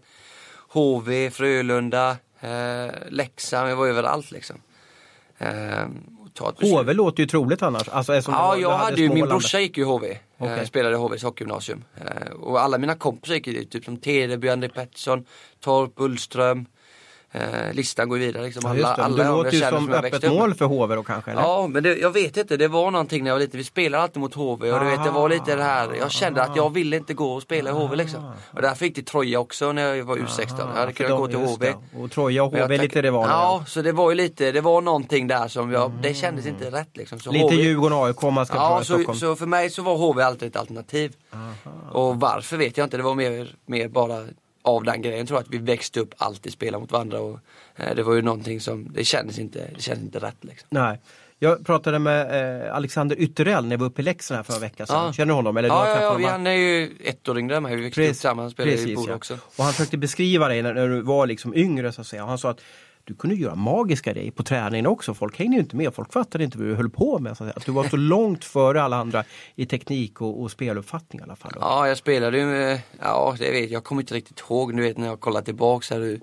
E: HV, Frölunda, eh, Leksand, vi var överallt liksom. Eh.
D: HV låter ju troligt annars. Alltså,
E: Ja, jag hade ju, min brorsa gick ju i HV.
D: Okej.
E: Eh, spelade i HVs hockeygymnasium. Eh, och alla mina kompisar gick ju typ som Tedeby, André Pettersson, Torp, Ullström. Eh, listan går vidare liksom.
D: Ja,
E: Alla,
D: just det.
E: alla
D: det låter ju som öppet mål för HV då kanske? Eller?
E: Ja, men det, jag vet inte. Det var någonting när jag var liten. Vi spelade alltid mot HV och du vet, det var lite det här. Jag kände att jag ville inte gå och spela i HV liksom. Och därför gick till Troja också när jag var U16. Jag hade kunnat
D: de-
E: gå till HV.
D: det. Och Troja och HV är lite rivaler.
E: Ja, så det var ju lite, det var någonting där som jag, det kändes inte rätt liksom. Så
D: Lite
E: HV
D: Djurgården AIK man ska
E: Ja, så,
D: Stockholm.
E: så för mig så var HV alltid ett alternativ. Och varför vet jag inte, det var mer, mer bara av den grejen. Jag tror att vi växte upp alltid spela mot varandra och eh, det var ju någonting som, det kändes inte, det kändes inte rätt liksom.
D: Nej. Jag pratade med eh, Alexander Ytterell när jag var uppe i Leksand här för en vecka sedan.
E: Ja.
D: Känner du honom? Eller du
E: Ja, ja, ja vi, han är ju ett år yngre än mig, vi växte upp tillsammans, spelade i Boda
D: ja.
E: också.
D: Och han försökte beskriva dig när, när du var liksom yngre så att säga. Och han sa att du kunde göra magiska grejer på träningen också. Folk hängde ju inte med, folk fattade inte vad du höll på med. Så att, du var så <laughs> långt före alla andra i teknik och, och speluppfattning i alla fall.
E: Ja, jag spelade ju med, ja det vet jag, jag kommer inte riktigt ihåg, du vet när jag kollar tillbaks här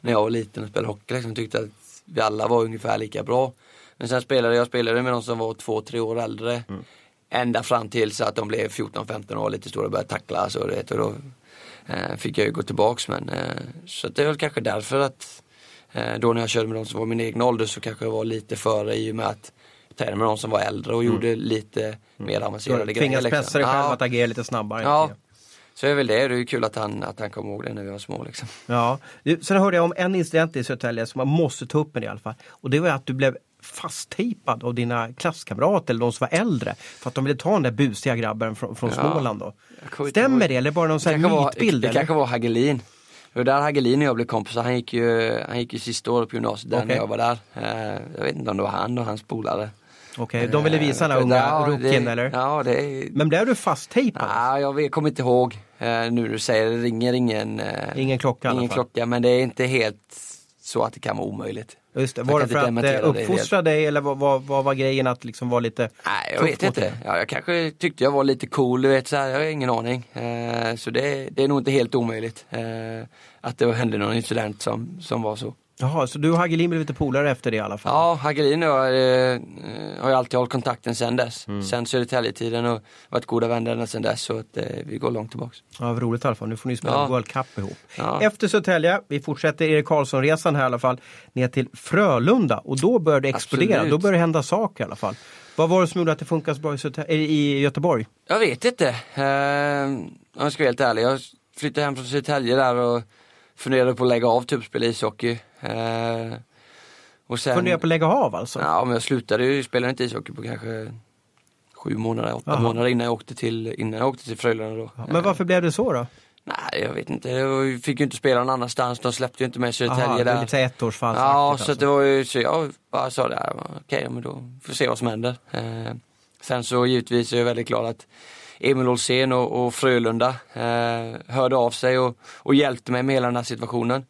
E: när jag var liten och spelade hockey liksom, tyckte att vi alla var ungefär lika bra. Men sen spelade jag spelade med de som var två, tre år äldre. Ända fram till så att de blev 14-15 år lite stora och började tackla. Så, vet, och då, eh, fick jag ju gå tillbaks men eh, så det är väl kanske därför att då när jag körde med de som var min egen ålder så kanske jag var lite före i och med att jag tränade med de som var äldre och gjorde lite mer
D: Du
E: avancerade grejer.
D: tvingats
E: liksom.
D: pressa dig själv
E: Ja.
D: att agera lite snabbare.
E: Ja, så är väl det. Det är kul att han, att han kommer ihåg det när vi var små. Liksom.
D: Ja. Sen hörde jag om en incident i Södertälje som man måste ta upp med i alla fall. Och det var att du blev fasttejpad av dina klasskamrater eller de som var äldre. För att de ville ta den där busiga grabben från, från. Småland då. Stämmer det eller det bara någon sån här mytbild?
E: Det
D: eller?
E: kanske var Hagelin. Det var där Hagelin och jag blev kompisar. Han gick ju, han gick ju sista året på gymnasiet där
D: Okej.
E: när jag var där. Eh, Jag vet inte om det var han och hans polare.
D: Okej, de ville visa den här
E: Eh,
D: unga
E: ja,
D: rookien eller?
E: Ja, det.
D: Men blev du fasttejpad?
E: Ja, jag kommer inte ihåg. Eh, nu när du säger det, ringer ingen,
D: Ingen klocka alla
E: ingen klocka men det är inte helt så att det kan vara omöjligt.
D: Just det. Var det för att eh,
E: det
D: uppfostra dig eller vad, vad, vad var grejen att liksom vara lite
E: Nej, jag vet inte. Ja, jag kanske tyckte jag var lite cool, du vet så här, jag har ingen aning. Eh, så det, det är nog inte helt omöjligt eh, att det hände någon incident som, som var så.
D: Jaha, så du och Hagelin blev lite polare efter det i alla fall?
E: Ja, Hagelin och jag eh, har ju alltid hållit kontakten sen dess.
D: Mm.
E: Sen Södertälje-tiden och varit goda vänner sen dess så att eh, vi går långt tillbaks.
D: Ja, vad roligt i alla fall. Nu får ni spela
E: Ja.
D: World Cup ihop.
E: Ja.
D: Efter Södertälje, vi fortsätter Erik Karlsson-resan här i alla fall, ner till Frölunda och då började det explodera.
E: Absolut.
D: Då började det hända saker i alla fall. Vad var det som gjorde att det funkade så bra i, Södertälje, eh, i Göteborg?
E: Jag vet inte. Eh, om jag ska vara helt ärlig. Jag flyttade hem från Södertälje där och funderade på att lägga av typ spela ishockey. Eh, och sen,
D: Funderar på att lägga av alltså?
E: Ja, men jag slutade ju spela inte ishockey på kanske sju månader, åtta
D: Jaha.
E: månader innan jag åkte till, innan jag åkte till Frölunda då.
D: Men varför blev det så då?
E: Nej, jag vet inte. Jag fick ju inte spela någon annanstans. De släppte ju inte mig i
D: Aha,
E: Södertälje
D: det är
E: där.
D: lite ettårsfall.
E: Ja, så att det var ju, så jag bara sa det, okej, men då får vi se vad som händer. Eh, sen så givetvis är jag väldigt glad att Emil Olsén och, och Frölunda eh, hörde av sig och, och hjälpte mig med hela den här situationen.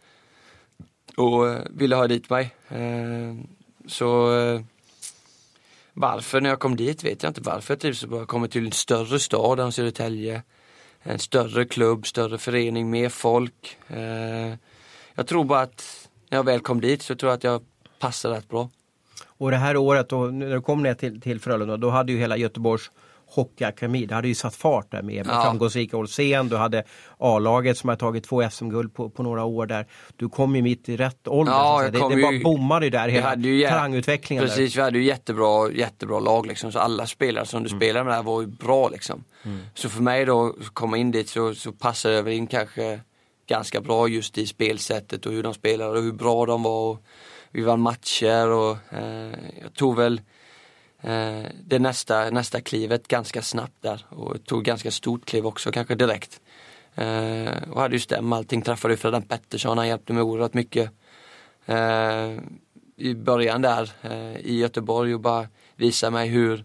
E: Och eh, ville ha dit mig. Eh, så eh, varför när jag kom dit vet jag inte varför jag trivs så bra. Jag kommer till en större stad än Södertälje. En större klubb, större förening, mer folk. Eh, jag tror bara att när jag väl kom dit så tror jag att jag passar rätt bra.
D: Och det här året då, när du kom ner till, till Frölunda, då hade ju hela Göteborgs Hockeyakademi, det hade ju satt fart där med, med
E: Ja.
D: framgångsrika Olsén, du hade A-laget som har tagit två SM-guld på, på några år där. Du kom ju mitt i rätt ålder.
E: Ja,
D: det, det
E: ju-
D: bara bommade ju där, hela
E: ju
D: talangutvecklingen där.
E: Precis, vi hade ju jättebra, jättebra lag liksom. Så alla spelare som du
D: Mm.
E: spelade med där var ju bra liksom. Så för mig då, att komma in dit så, så passade jag väl in kanske ganska bra just i spelsättet och hur de spelade och hur bra de var. Och vi vann matcher och eh, jag tog väl det nästa, nästa klivet ganska snabbt där och tog ganska stort kliv också kanske direkt. Eh, och hade ju stäm, allting träffade ju Fredan Pettersson, han hjälpte mig oerhört mycket. Eh, I början där eh, i Göteborg och bara visa mig hur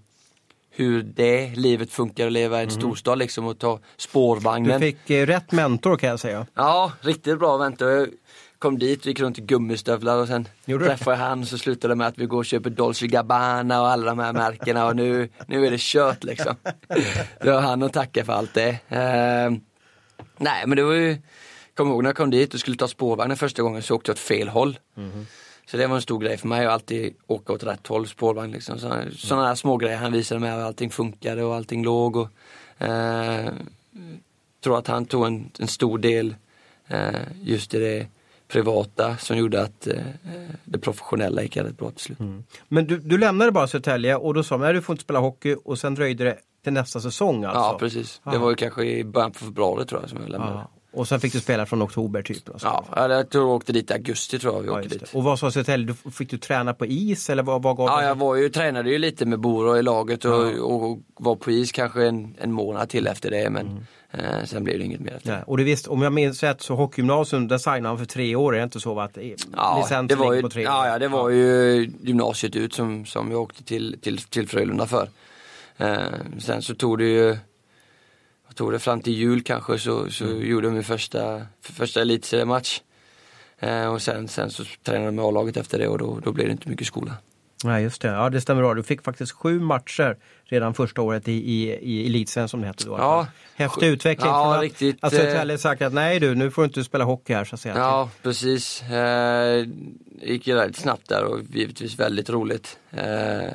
E: hur det livet funkar att leva i en storstad liksom och ta
D: Du
E: spårvagnen.
D: fick eh, rätt mentor kan jag säga.
E: Ja, riktigt bra vänta. Kom dit och gick runt i gummistövlar och sen
D: Gjorde
E: träffade jag han så slutade det med att vi går och köper Dolce Gabbana och alla de här märkena och nu, nu är det kört liksom. <laughs> Det var han att tacka för allt det. Eh, nej men det var ju, kommer ihåg när jag kom dit och skulle ta spårvagnen första gången så åkte jag åt fel håll. Så det var en stor grej för mig att alltid åka åt rätt håll, spårvagn liksom. Så, sådana här små grejer han visade mig hur allting funkade och allting låg och eh, tror att han tog en, en stor del eh, just i det privata som gjorde att eh, det professionella gick rätt bra till slut.
D: Men du, du lämnade bara Södertälje och då sa de, nej du får inte spela hockey och sen dröjde det till nästa säsong alltså?
E: Ja precis, det
D: Aha.
E: var ju kanske i början på februari tror jag som jag lämnade.
D: Ja. Och sen fick du spela från oktober typ? Alltså.
E: Ja, eller jag tror jag åkte dit i augusti tror jag vi
D: Ja,
E: åkte dit.
D: det. Och vad sa Södertälje, Du- fick du träna på is eller vad, vad gav
E: Ja, jag var ju, tränade ju lite med Boro i laget och, och var på is kanske en, en månad till efter det men eh, sen blev det inget mer efter
D: Nej, och du visste, om jag minns rätt så hockeygymnasium, där signade han för tre år, är det inte så? Att
E: Ja, det var ju,
D: på tre år?
E: ja, ja, det var ju gymnasiet ut som, som jag åkte till, till, till Frölunda för. Eh, sen så tog det ju, vad tog det, fram till jul kanske så, så
D: Mm.
E: gjorde jag min första, första elitseriematch. Eh, och sen, sen så tränade jag med A-laget efter det och då, då blev det inte mycket skola.
D: Nej, just det. Ja, det stämmer bra. Du fick faktiskt sju matcher redan första året i, i, i elitserien som det hette då.
E: Ja.
D: fall. Häftig utveckling.
E: Ja,
D: att,
E: riktigt,
D: Att
E: eh,
D: Södertälje sagt att nej du, nu får du inte spela hockey här så att säga.
E: Ja, precis. Eh, det gick ju väldigt snabbt där och givetvis väldigt roligt. Eh,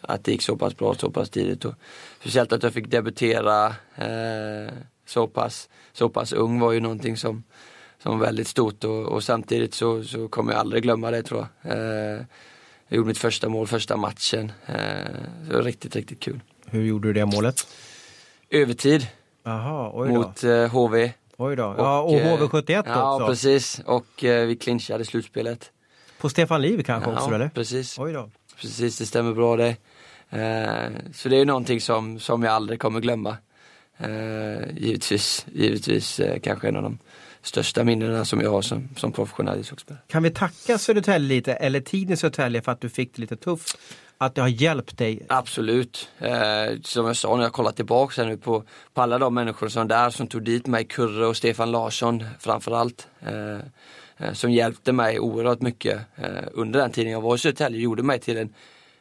E: att det gick så pass bra så pass tidigt. Och speciellt att jag fick debutera eh, så pass, så pass ung var ju någonting som, som var väldigt stort och, och samtidigt så, så kommer jag aldrig glömma det tror jag. Eh, jag gjorde mitt första mål första matchen. Eh, det var riktigt, riktigt kul.
D: Hur gjorde du det målet?
E: Övertid
D: Jaha, oj då.
E: mot eh, HV.
D: Oj då. Ja, och
E: eh,
D: HV71
E: Ja,
D: också.
E: precis. Och eh, vi clinchade slutspelet.
D: På Stefan Liv kanske också
E: ja,
D: eller?
E: precis.
D: Oj då.
E: Precis, det stämmer bra det. Eh, så det är någonting som, som jag aldrig kommer glömma. Eh, givetvis, givetvis eh, kanske en av de största minnena som jag har som, som professionell ishockeyspelare.
D: Kan vi tacka Södertälje lite, eller tiden i Södertälje för att du fick det lite tufft? Att det har hjälpt dig?
E: Absolut. Eh, som jag sa när jag kollar tillbaka här nu på, på alla de människor som där som tog dit mig, Kurre och Stefan Larsson framförallt. Eh, eh, som hjälpte mig oerhört mycket eh, under den tiden jag var i Södertälje. Gjorde mig till en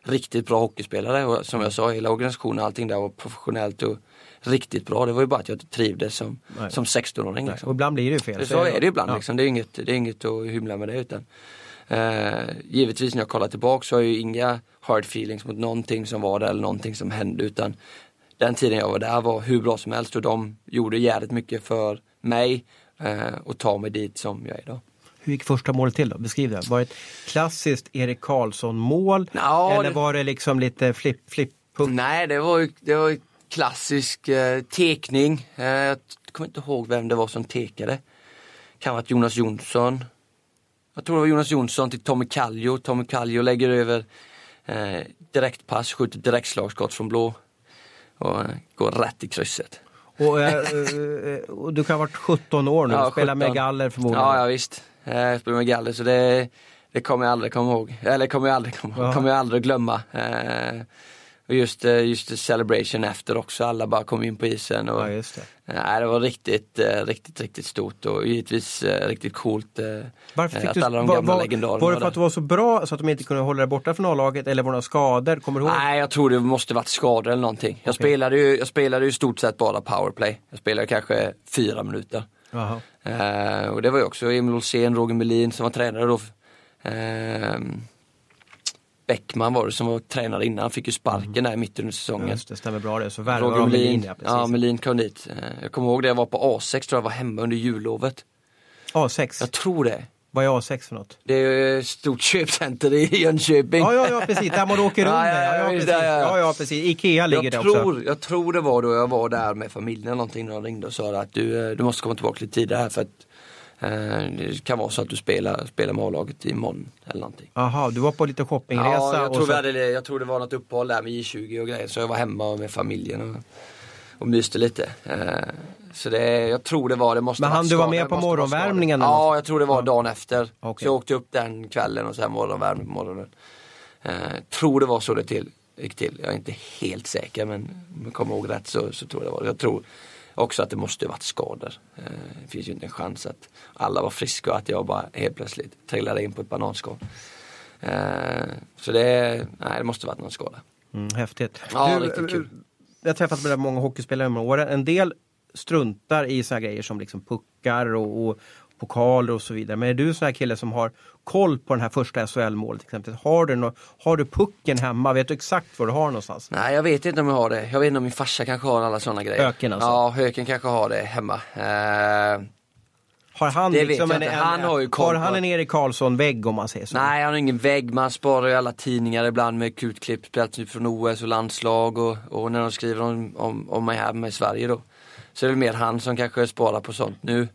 E: riktigt bra hockeyspelare och som jag sa, hela organisationen, allting där var professionellt och riktigt bra. Det var ju bara att jag trivdes som,
D: Nej.
E: som 16-åring.
D: Och
E: Liksom.
D: ibland blir det ju fel.
E: Det så är det ibland
D: Ja.
E: liksom. Det är inget, det är inget att hymla med det utan eh, Givetvis när jag kollar tillbaka så har jag ju inga hard feelings mot någonting som var där eller någonting som hände utan den tiden jag var där var hur bra som helst och de gjorde jävligt mycket för mig eh, och ta mig dit som jag är idag.
D: Hur gick första målet till då? Beskriv det. Var det ett klassiskt Erik Karlsson mål?
E: Ja,
D: eller
E: det-
D: var det liksom lite flipp, flipp, puck?
E: Nej, det var ju det var klassisk eh, tekning. Eh, jag kommer inte ihåg vem det var som tekade. Kan ha varit Jonas Jonsson. Jag tror det var Jonas Jonsson till Tommy Kallio. Tommy Kallio lägger över eh, direktpass, skjuter direktslagskott från blå. Och eh, går rätt i krysset.
D: Och, eh, eh, och du kan ha varit 17 år nu och spelar med
E: 17.
D: galler förmodligen.
E: Ja, ja visst. Eh, Jag spelar med galler så det, det kommer jag aldrig komma ihåg. Eller kommer jag aldrig komma.
D: Ja.
E: kommer jag aldrig glömma. Eh, Och just, eh, just celebration efter också. Alla bara kom in på isen. Och,
D: Ja, just det.
E: Nej, det var riktigt, eh, riktigt, riktigt stort och givetvis eh, riktigt coolt. eh,
D: Varför
E: eh,
D: fick
E: att
D: du,
E: alla de
D: var,
E: gamla
D: var,
E: legendarerna
D: var det för att du var så bra så att de inte kunde hålla dig borta från A-laget eller var det några skador? Kommer du ihåg?
E: Nej, jag tror det måste varit skador eller någonting. Jag, spelade ju, jag spelade ju stort sett bara powerplay. Jag spelade kanske fyra minuter. Eh, och det var ju också Emil Olsén, Roger Melin som var tränare då. Eh, Bäckman var det som var tränare innan, han fick ju sparken där i mitten under säsongen.
D: just det, stämmer bra det. Så
E: Roger Melin,
D: ja, precis.
E: ja Melin kom dit. Eh, jag kommer ihåg det, jag var på A6 tror jag var hemma under jullovet.
D: A6,
E: Jag tror det.
D: vad är A6 för något?
E: Det är ett stort köpcenter i <laughs> Jönköping.
D: Ja, ja, ja, precis, där man åker <laughs> runt.
E: Ja,
D: Ja,
E: ja,
D: precis.
E: ja, ja.
D: precis. Ikea ligger
E: jag
D: där
E: tror,
D: också.
E: Jag tror det var då jag var där med familjen någonting när de ringde och sa att du, eh, du måste komma tillbaka lite tidigare här för att eh, det kan vara så att du spelar, spelar med A-laget imorgon eller någonting.
D: Jaha, du var på lite shoppingresa.
E: Ja, jag
D: och
E: tror,
D: så...
E: hade, jag tror det var något uppehåll där med J20 och grejer så jag var hemma med familjen och, och myste lite. Eh, så det, jag tror det var, det måste
D: Men
E: ha varit
D: hann du
E: skador,
D: med på morgonvärmningen?
E: Ja, jag tror det var dagen efter.
D: Okej.
E: Så jag åkte upp den kvällen och sen morgonvärmning på morgonen. Eh, tror det var så det till, gick till. Jag är inte helt säker men om jag kommer ihåg rätt så, så tror jag det var det. Jag tror också att det måste ha varit skador. Eh, det finns ju inte en chans att alla var friska och att jag bara helt plötsligt trillade in på ett bananskal. Eh, så det, nej, det måste varit någon skada.
D: Mm, häftigt.
E: Ja,
D: Du,
E: riktigt kul.
D: Jag har träffat många hockeyspelare genom åren. En del struntar i såna grejer som liksom puckar och, och pokaler och så vidare. Men är du en sån här kille som har koll på den här första SHL-målet? Har du, har du pucken hemma? Vet du exakt var du har någonstans?
E: Nej jag vet inte om jag har det. Jag vet inte om min farsa kanske har alla sådana grejer.
D: Höken alltså?
E: Ja, Höken kanske har det hemma. Eh,
D: Har han,
E: Det
D: liksom en,
E: Han har ju
D: har han en Erik Karlsson-vägg om man säger så?
E: nej han har ingen vägg, man sparar ju alla tidningar ibland med kutklipp, typ från OS och landslag och, och när de skriver om, om, om mig här med Sverige då. Så det är väl mer han som kanske sparar på sånt nu.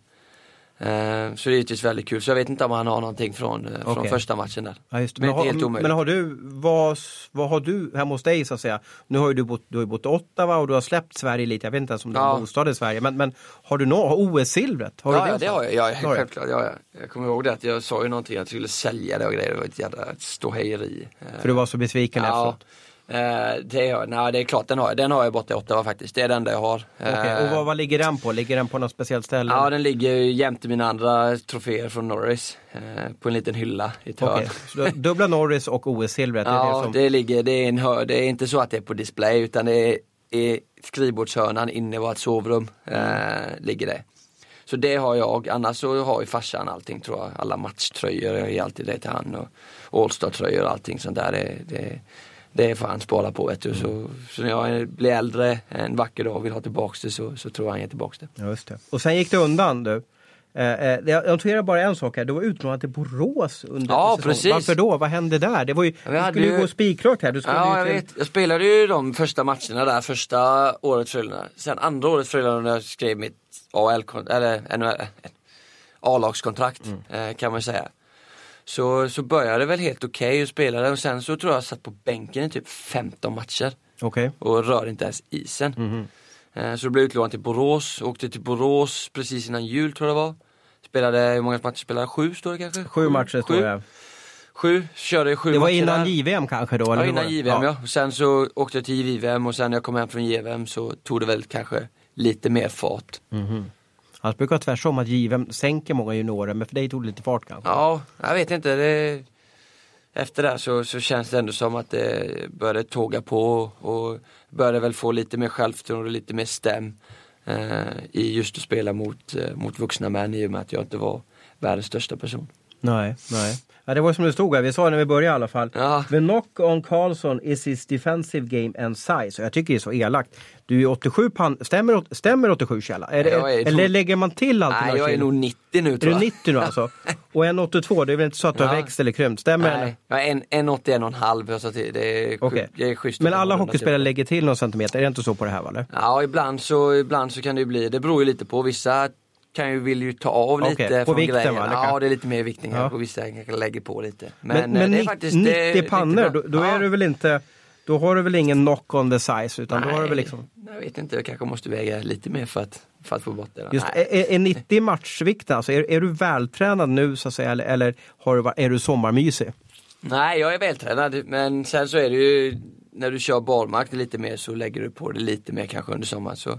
E: Eh, så det är givetvis väldigt kul. Så jag vet inte om han har någonting från, eh, från första matchen där.
D: Ja, det.
E: Men
D: har,
E: helt omöjligt.
D: men har du, vad, vad har du hemma hos dig så att säga? Nu har ju du bott, du har bott i Ottawa och du har släppt Sverige lite. Jag vet inte ens om du har
E: Ja.
D: bostad i Sverige. Men, men har du nå- har OS-silvret? Har
E: ja,
D: du
E: ja, det har jag. Ja,
D: Har du?
E: självklart. Ja, ja. Jag kommer ihåg det att jag sa ju någonting att jag skulle sälja det och grejer. Det var ett jävla ståhejeri. Eh,
D: För du var så besviken
E: Ja,
D: efteråt?
E: Eh, det, har, nej, det är klart den har jag. Den har jag borta i Ottawa faktiskt. Det är den enda jag har. Eh,
D: Och vad, vad ligger den på? Ligger den på något speciellt ställe?
E: Ja, den ligger jämte mina andra troféer från Norris. Eh, på en liten hylla i ett hörn.
D: Du har dubbla Norris och OS-silvret? är
E: Ja,
D: det som...
E: det ligger, det är en hör, det är inte så att det är på display utan det är i skrivbordshörnan inne i vårt sovrum. Eh, ligger det. Så det har jag, annars så har ju farsan allting tror jag. Alla matchtröjor, jag ger alltid det till han och All-star-tröjor och allting sånt där. Det, det, det får han spara på vet du. Så, så när jag blir äldre en vacker dag och vill ha tillbaks det så, så tror jag han ger tillbaks det.
D: Just det. Och sen gick det undan du. Eh, eh, jag noterar bara en sak här, du var utlånad till Borås under
E: Ja,
D: säsongen.
E: precis.
D: Varför då? Vad hände där? Det var ju,
E: Ja,
D: skulle ju gå spikrakt här. Du
E: Ja, jag
D: till-
E: vet. Jag spelade ju de första matcherna där, första året Frölunda. Sen andra året Frölunda när jag skrev mitt AL, eller NHL, A-lagskontrakt eh, kan man säga. Så, så började det väl helt okej och spelade och sen så tror jag jag satt på bänken i typ 15 matcher
D: Okej.
E: och rörde inte ens isen. Eh, Så då blev jag utlånad till Borås, åkte till Borås precis innan jul tror jag det var. Spelade, hur många matcher spelade jag? Sju står det kanske?
D: Sju matcher
E: sju.
D: det.
E: Sju, körde sju
D: Det var
E: matcher
D: innan
E: där.
D: JVM kanske då?
E: Ja,
D: eller hur
E: innan? JVM ja. Och sen så åkte jag till JVM och sen när jag kom hem från JVM så tog det väl kanske lite mer fart.
D: Annars brukar det tvärtom att JVM sänker många juniorer, men för dig tog det lite fart kanske?
E: Ja, jag vet inte. Det... Efter det så, så känns det ändå som att det började tåga på och började väl få lite mer självförtroende och lite mer stäm eh, i just att spela mot, eh, mot vuxna män i och med att jag inte var världens största person.
D: Nej, nej. Ja, det var som det stod här, vi sa det när vi började i alla fall.
E: Ja.
D: The knock on Carlson is his defensive game and size. Jag tycker det är så elakt. Du är 87 pan... Stämmer, stämmer 87 Kjella? Är det,
E: är-
D: eller lägger man till allt?
E: Nej, jag är nog 90 nu
D: Är
E: tror
D: du
E: jag.
D: 90 nu alltså? <laughs> Och 1,82, det är väl inte så att du har
E: Ja.
D: växt eller krympt? Stämmer det?
E: Nej, jag är en, en 81 och en halv. Till, det är, okay. är schysst.
D: Men alla hockeyspelare lägger till någon centimeter, är det inte så på det här eller?
E: Ja, ibland så, ibland så kan det ju bli, det beror ju lite på. Vissa kan ju, vill ju ta av lite
D: på
E: från
D: vikten,
E: grejerna.
D: va?
E: Ja, det är lite mer viktning här
D: Ja.
E: på vissa kanske lägger på lite.
D: Men,
E: Men,
D: men,
E: eh, det är faktiskt...
D: 90
E: det
D: pannor, då, då
E: Ja.
D: är du väl inte... Då har du väl ingen knock on the size utan då har du väl
E: Nej,
D: liksom...
E: Jag vet inte, jag kanske måste väga lite mer för att, för att få bort det.
D: Just,
E: Nej.
D: är, är 90 matchvikten, alltså är, är du vältränad nu så att säga eller, eller har du, är du sommarmysig?
E: Nej, jag är vältränad men sen så är det ju när du kör barmark lite mer så lägger du på det lite mer kanske under sommaren. Så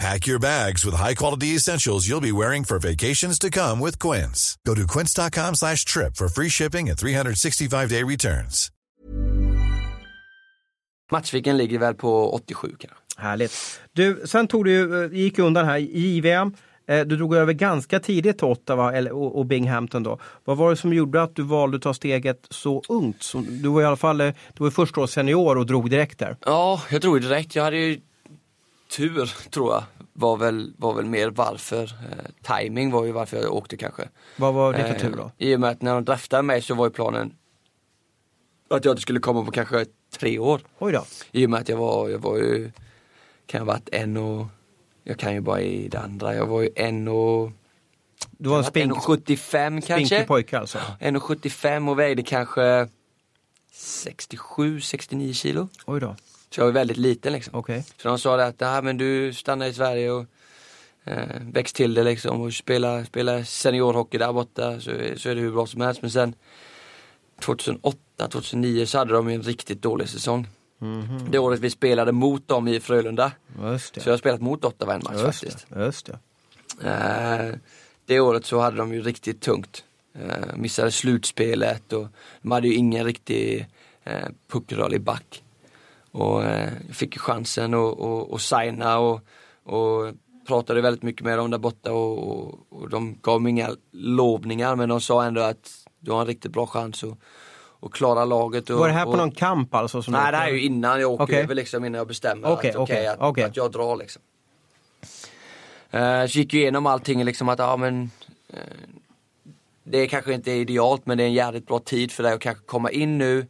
F: Pack your bags with high-quality essentials you'll be wearing for vacations to come with Quince. Go to quince.com slash trip for free shipping and 365-day returns.
E: matchviken ligger väl på 87 kanske.
D: Härligt. Du, sen tog du, eh, gick undan här i JVM. Eh, Du drog över ganska tidigt till Ottawa eller, och, Binghamton då. Vad var det som gjorde att du valde att ta steget så ungt? Du var i alla fall eh, du var första år senior och drog direkt där.
E: Ja, jag tror direkt. Jag hade ju tur, tror jag. Var väl, var väl mer varför. Eh, timing var ju varför jag åkte kanske.
D: Vad var det för
E: Eh,
D: tur då?
E: I och med att när de draftade mig så var ju planen att jag inte skulle komma på kanske tre år.
D: Oj då.
E: I och med att jag var, jag var ju, kan jag ha varit en och, jag kan ju bara i det andra, jag var ju en och,
D: Du var en spink,
E: 1,75 kanske.
D: pojke alltså.
E: 1,75 och vägde kanske 67-69 kilo.
D: Oj då.
E: Så jag var väldigt liten liksom.
D: Okej.
E: Så de sa det att ah, men du stannar i Sverige och eh, växt till det liksom och spela, spela seniorhockey där borta så, så är det hur bra som helst. Men sen 2008, 2009 så hade de en riktigt dålig säsong. Det året vi spelade mot dem i Frölunda. Så jag har spelat mot Ottawa en match
D: Just
E: faktiskt.
D: det. Just det.
E: Eh, det året så hade de ju riktigt tungt. Eh, missade slutspelet och de hade ju ingen riktig eh, puckrörlig back. Och eh, jag fick chansen att signa och, och pratade väldigt mycket med dem där borta och, och, och de gav mig inga lovningar men de sa ändå att du har en riktigt bra chans att, att klara laget. Och,
D: Var det här på någon kamp alltså? Som
E: Nej det här är ju innan jag åker
D: Okej.
E: över liksom innan jag bestämmer
D: Okej,
E: att, okej,
D: okej,
E: att, jag drar liksom. Eh, så gick ju igenom allting liksom att ja men eh, Det kanske inte är idealt men det är en jävligt bra tid för dig att kanske komma in nu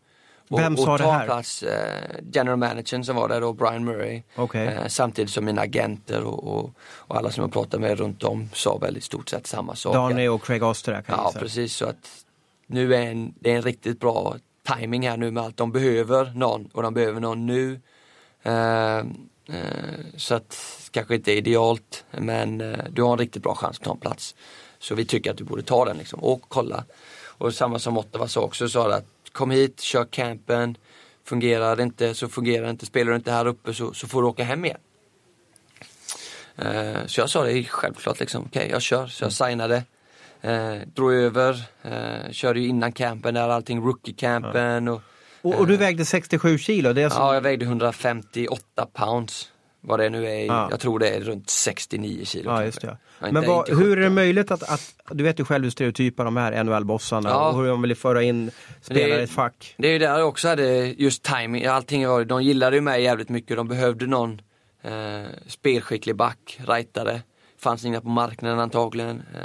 E: och,
D: Vem sa
E: och
D: det
E: ta
D: här?
E: plats. Eh, general managern som var där då, Brian Murray.
D: Okej.
E: Eh, samtidigt som mina agenter och, och, och alla som jag pratade med runt om sa väl i stort sett samma sak.
D: Danny och Craig Oster kan
E: Ja
D: gissa.
E: precis så att nu är en, det är en riktigt bra timing här nu med allt. De behöver någon och de behöver någon nu. Eh, eh, så att kanske inte idealt men eh, du har en riktigt bra chans att ta en plats. Så vi tycker att du borde ta den liksom och kolla. Och samma som Ottawa sa också, sa det att kom hit, kör campen. Fungerar det inte så fungerar det inte. Spelar du inte här uppe så, så får du åka hem igen. Eh, så jag sa det självklart liksom, okej jag kör. Så jag signade. Eh, drog över, eh, körde ju innan campen där, allting rookie-campen och
D: Och, och du vägde 67 kilo, det är så...
E: Ja, jag vägde 158 pounds. Vad det nu är,
D: Ja.
E: jag tror det är runt 69 kilo.
D: Ja, just det.
E: Ja, inte-
D: Men vad,
E: inte
D: hur är det
E: 17.
D: möjligt att, att, du vet ju själv hur stereotypa de här NHL-bossarna
E: Ja.
D: och hur de vill föra in spelare i
E: är-
D: ett fack.
E: Det är ju där jag också hade just timing, allting de gillade ju mig jävligt mycket, de behövde någon eh, spelskicklig back, rightare. Fanns inga på marknaden antagligen. Eh,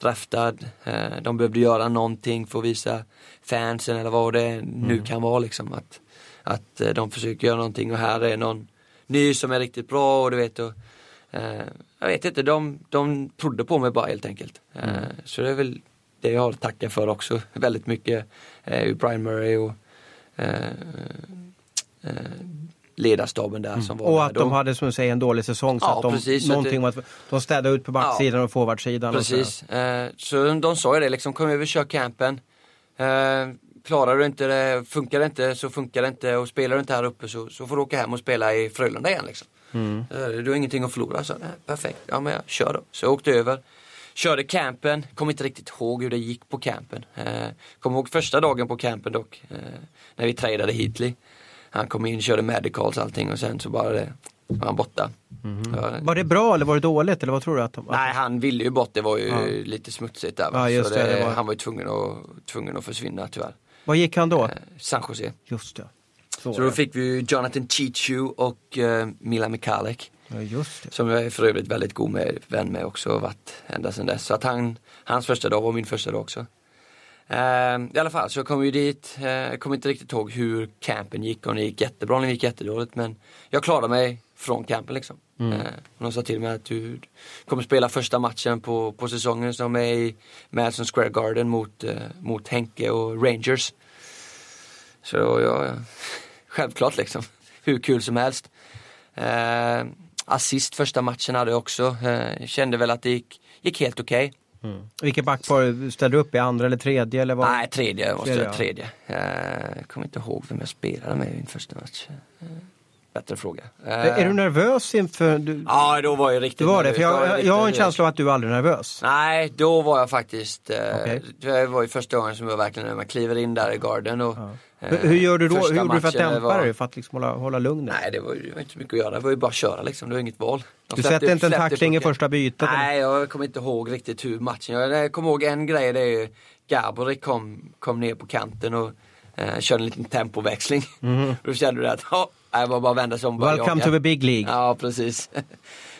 E: draftad, eh, de behövde göra någonting för att visa fansen eller vad det nu kan vara liksom. Att, att eh, de försöker göra någonting och här är någon ny som är riktigt bra och du vet och, eh, Jag vet inte, de, de trodde på mig bara helt enkelt. Eh, så det är väl det jag har att tacka för också <laughs> väldigt mycket. Eh, Brian Murray och eh, eh, ledarstaben där som var
D: Och att de hade som du säger en dålig säsong så
E: Ja,
D: att de,
E: precis, så att
D: någonting
E: det-
D: de städade ut på backsidan och forwardsidan. och sådär.
E: Precis, eh, så de, de sa ju det liksom, kom över kör campen. Klarar du inte det, funkar det inte så funkar det inte och spelar du inte här uppe så, så får du åka hem och spela i Frölunda igen liksom. Eh, du har ingenting att förlora, så nej, perfekt, ja men jag kör då. Så jag åkte över, körde campen, kom inte riktigt ihåg hur det gick på campen. Eh, kom ihåg första dagen på campen dock, eh, när vi tradade Heatley. Han kom in, körde medicals allting och sen så bara det, var han borta. Ja,
D: Var det bra eller var det dåligt eller vad tror du? Att de,
E: Nej, han ville ju bort. Det var ju
D: Ja.
E: lite smutsigt där. Va?
D: Ja,
E: så
D: det,
E: det
D: var-
E: Han var ju tvungen att, tvungen att försvinna tyvärr.
D: Vad gick han då?
E: Eh, San Jose.
D: Just det.
E: Så då fick vi Jonathan Chichu och uh, Mila Mikalek.
D: Ja, just det.
E: Som jag är för övrigt väldigt god med, vän med också och varit ända sedan dess. Så att han, hans första dag var min första dag också. Eh, I alla fall, så jag kom ju dit. eh, Jag kommer inte riktigt ihåg hur campen gick, om det gick jättebra eller gick jättedåligt. Men jag klarade mig från campen liksom. Eh, de sa till mig att du kommer spela första matchen på, på säsongen som är i Madison Square Garden mot, eh, mot Henke och Rangers. Så jag, självklart liksom, hur kul som helst. Eh, assist första matchen hade jag också, kände väl att det gick, gick helt okej.
D: Vilket backpar ställde du upp i? Andra eller tredje? Eller vad?
E: Nej, tredje måste
D: Tredje,
E: jag
D: ja.
E: tredje. Eh, Jag kommer inte ihåg vem jag spelade med i min första match. Eh, Bättre fråga. Eh,
D: Är du nervös inför... Du,
E: Ja, då var jag riktigt
D: du var det?
E: nervös.
D: För
E: Då var
D: jag, jag, jag har en känsla av att du är aldrig nervös.
E: Nej, då var jag faktiskt, eh,
D: Okej.
E: det var ju första gången som jag verkligen, när man kliver in där i garden och eh,
D: Hur, hur gör du då? Hur
E: första
D: gjorde du för att dämpa
E: var-
D: dig? För att liksom hålla, hålla lugnet?
E: Nej, det var ju inte så mycket att göra. Det var ju bara att köra liksom. Det var inget val. De
D: Du sätter inte en tackling i första bytet? eller?
E: Nej, jag kommer inte ihåg riktigt hur matchen... Jag, kommer ihåg en grej, det är ju Gaborik kom, kom ner på kanten och eh, körde en liten tempoväxling. <laughs> Då kände du att, ja, det var bara att vända sig om.
D: Welcome
E: jaga.
D: to the big league.
E: Ja, precis. <laughs>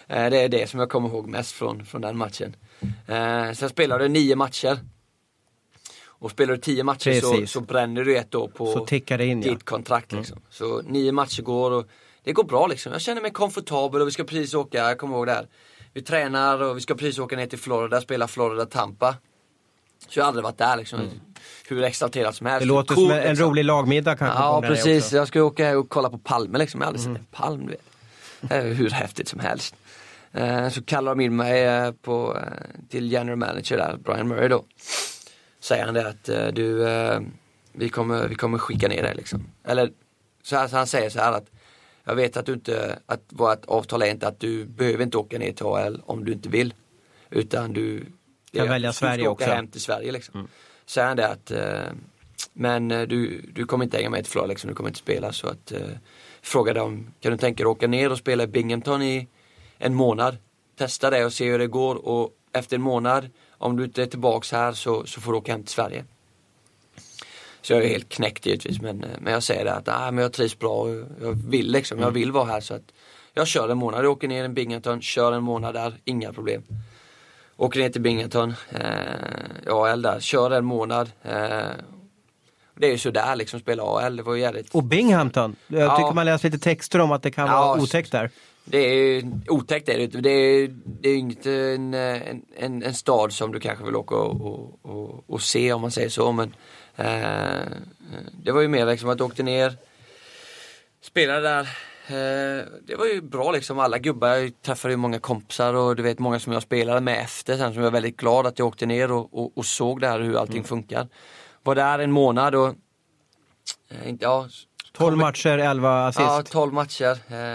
E: Eh, det är det som jag kommer ihåg mest från, från den matchen. Eh, sen spelade jag nio matcher. Och spelar du tio matcher så,
D: Precis.
E: så bränner du ett år på
D: Så tickar in, ja. Mm.
E: ditt kontrakt. Liksom. Så nio matcher går och det går bra liksom. Jag känner mig komfortabel och vi ska precis åka, jag kommer ihåg det här. Vi tränar och vi ska precis åka ner till Florida, spela Florida-Tampa. Så jag har aldrig varit där liksom. Hur exalterad som helst.
D: Mm. Det låter
E: Cool,
D: som en,
E: liksom.
D: rolig lagmiddag kanske.
E: Ja precis, jag ska åka och kolla på palmer liksom. Jag har aldrig
D: Mm.
E: sett en palm hur häftigt som helst. Eh, Så kallar de in mig eh, på, eh, till general manager där, Brian Murray då. Säger han det att eh, du, eh, vi kommer, vi kommer skicka ner dig liksom. Eller så, här, så han säger så här att jag vet att du inte, att vårt avtal är inte att du behöver inte åka ner till AL om du inte vill. Utan du
D: Kan
E: är
D: välja Sverige
E: ska åka
D: också.
E: hem till Sverige liksom. Säger han det att eh, men du, du kommer inte hänga med till Florida liksom, du kommer inte spela så att eh, frågade om, kan du tänka dig att åka ner och spela i Binghamton i en månad? Testa det och se hur det går och efter en månad, om du inte är tillbaks här så, så får du åka hem till Sverige. Så jag är helt knäckt givetvis men, eh, men jag säger det att ah, men jag trivs bra och jag vill liksom, jag vill vara här så att jag kör en månad, jag åker ner i Binghamton, kör en månad där, inga problem. Åker ner till Binghamton, eh, AL där, kör en månad. Eh, det är ju sådär liksom, spela AL, det var ju jävligt
D: Och Binghamton. Jag
E: Ja.
D: tycker man läser lite texter om att det kan
E: Ja,
D: vara otäckt där.
E: Det är otäckt är det. Det är, det är inte en, en, en, stad som du kanske vill åka och, och, och, se om man säger så. Men eh, det var ju mer liksom att jag åkte ner, spelade där. Eh, det var ju bra liksom. Alla gubbar, jag träffade ju många kompisar och du vet många som jag spelade med efter sen som jag är väldigt glad att jag åkte ner och, och, och såg där hur allting funkar. Var där en månad och eh, inte, ja,
D: 12
E: kommit-
D: matcher, 11 assist.
E: Ja, 12 matcher.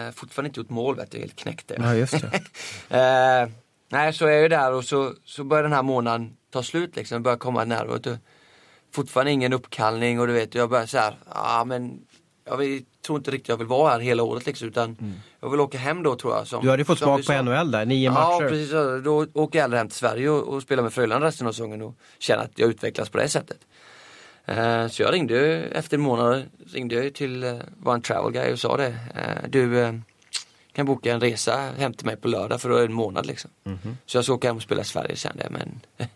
E: Eh, fortfarande inte gjort mål, vet du. Helt knäckt det.
D: Ja, just det. <laughs>
E: Eh, nej, så är jag ju där och så, så börjar den här månaden ta slut liksom. Det börjar komma nerver. du. Fortfarande ingen uppkallning och du vet, jag börjar så här, ja men jag vill, tror inte riktigt jag vill vara här hela året liksom, utan jag vill åka hem då tror jag. Som,
D: Mm. Du hade ju fått smak på. NHL där, nio
E: Ja,
D: matcher.
E: precis. så. Då åker jag hellre hem till Sverige och, och spelar med Frölunda resten av säsongen och känner att jag utvecklas på det sättet. Eh, så jag ringde efter en månad ringde jag till uh, var en travel guy och sa det. Eh, du eh, kan boka en resa hem till mig på lördag för då är det en månad liksom.
D: Mhm.
E: Så jag ska åka hem och spela i Sverige sen det, men <laughs>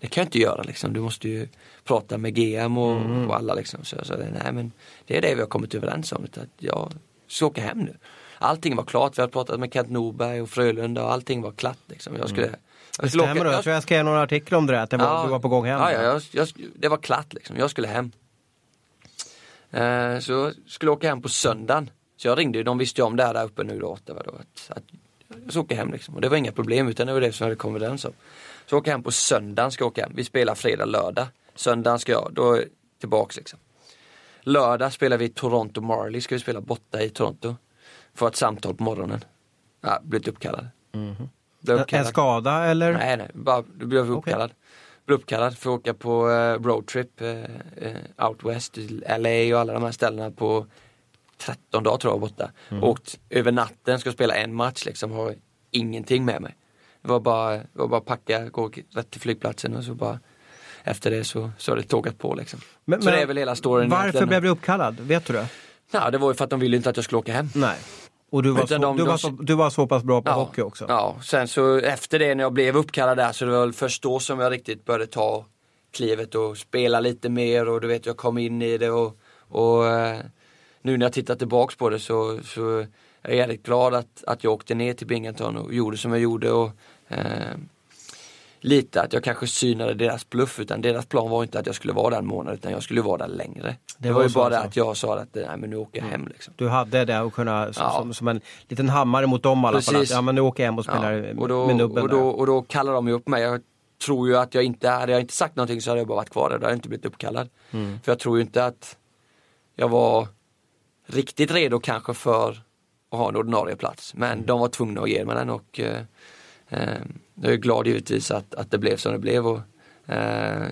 E: det kan jag inte göra liksom. Du måste ju prata med GM och,
D: Mm.
E: och alla liksom. Så jag sa, nej men det är det vi har kommit överens om. Att jag ska åka hem nu. Allting var klart, vi hade pratat med Kent Norberg och Frölunda och allting var klart liksom. Jag skulle, jag skulle
D: Stämmer då? Jag tror jag skrev någon artikel om det där, att det var, du var på gång hem.
E: Ja, ja jag, jag, det var klart liksom. Jag skulle hem. Eh, så jag skulle åka hem på söndagen. Så jag ringde, de visste ju om det här där uppe nu då, Ottawa då, att, att jag ska åka hem liksom. Och det var inga problem utan det var det som jag hade kommit överens om. Så jag åker hem på söndagen, ska jag åka hem. Vi spelar fredag, lördag. Söndagen ska jag, då är jag tillbaks liksom. Lördag spelar vi Toronto Marley, ska vi spela borta i Toronto. Får ett samtal på morgonen. Ja, blivit uppkallad. Blev
D: En- En skada eller?
E: Nej, nej, bara, du blev uppkallad. Blev uppkallad för att åka på eh, roadtrip eh, eh, out west LA och alla de här ställena på 13 dagar tror jag borta. Åkt över natten, ska spela en match liksom, har ingenting med mig. Det var bara, det var bara packa, gå rätt till flygplatsen och så bara efter det så, så har det tågat på liksom.
D: Men-
E: så
D: men
E: det är väl hela storyn
D: Varför blev du uppkallad? Vet du det?
E: Ja, det var ju för att de ville inte att jag skulle åka hem.
D: Nej. Och du var, så,
E: de-
D: du, var så, du var så pass bra på hockey också?
E: Ja, sen så efter det när jag blev uppkallad där så det var väl först då som jag riktigt började ta klivet och spela lite mer och du vet jag kom in i det och, och eh, nu när jag tittar tillbaks på det så, så är jag jävligt glad att, att jag åkte ner till Binghamton och gjorde som jag gjorde och eh, lite att jag kanske synade deras bluff utan deras plan var inte att jag skulle vara där en månad utan jag skulle vara där längre. Det,
D: var
E: var ju bara
D: alltså?
E: det att jag sa att nej men nu åker jag hem liksom.
D: Du hade det och kunna, som,
E: Ja.
D: som, som en liten hammare mot dem i alla fall. Ja men nu åker jag hem och spelar
E: Ja, och, då,
D: med nubben
E: och, då, och då kallar de ju upp mig. Jag tror ju att jag inte, hade jag inte sagt någonting så hade jag bara varit kvar där. Då hade jag inte blivit uppkallad.
D: Mm.
E: För jag tror ju inte att jag var riktigt redo kanske för att ha en ordinarie plats. Men
D: Mm.
E: de var tvungna att ge mig den och eh, eh, jag är glad givetvis att, att det blev som det blev. Och, eh, eh,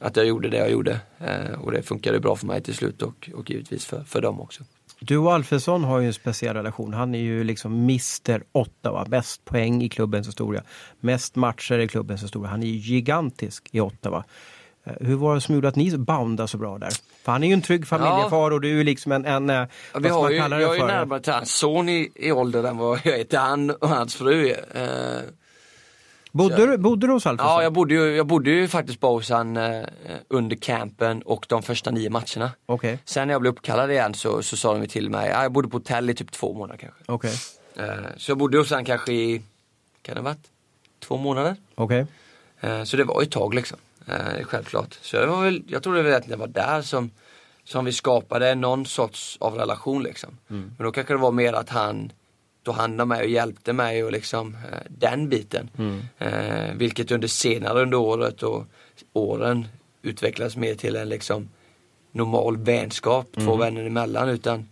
E: att jag gjorde det jag gjorde. Eh, och det funkade bra för mig till slut och, och givetvis för, för dem också.
D: Du och Alfredsson har ju en speciell relation. Han är ju liksom Mr Ottawa. Bäst poäng i klubbens historia. Mest matcher i klubbens historia. Han är ju gigantisk i Ottawa. Eh, Hur var det som gjorde att ni boundade så bra där? För han är ju en trygg familjefar och du är liksom en, en eh,
E: Ja,
D: vad
E: vi
D: ska
E: har
D: man
E: ju,
D: kalla det
E: jag är ju
D: för?
E: närmare till hans son i, i ålder än vad jag är till han och hans fru. Eh,
D: Bodde, du, bodde du hos Alfredsson?
E: ja, jag bodde, ju, jag bodde ju faktiskt bara hos han eh, under campen och de första nio matcherna.
D: Okej,
E: Sen när jag blev uppkallad igen så, så sa de till mig, ja, jag bodde på hotell i typ två månader kanske.
D: okej,
E: Eh, så jag bodde hos han kanske i, kan det ha varit, två månader?
D: okej.
E: Eh, Så det var ett tag liksom. Eh, Självklart. Så jag, var väl, jag tror det var att det var där som, som vi skapade någon sorts av relation liksom. Men då kanske det var mer att han tog hand om mig och hjälpte mig och liksom eh, den biten. Eh, vilket under senare under året och åren utvecklades mer till en liksom normal vänskap, två vänner emellan. Utan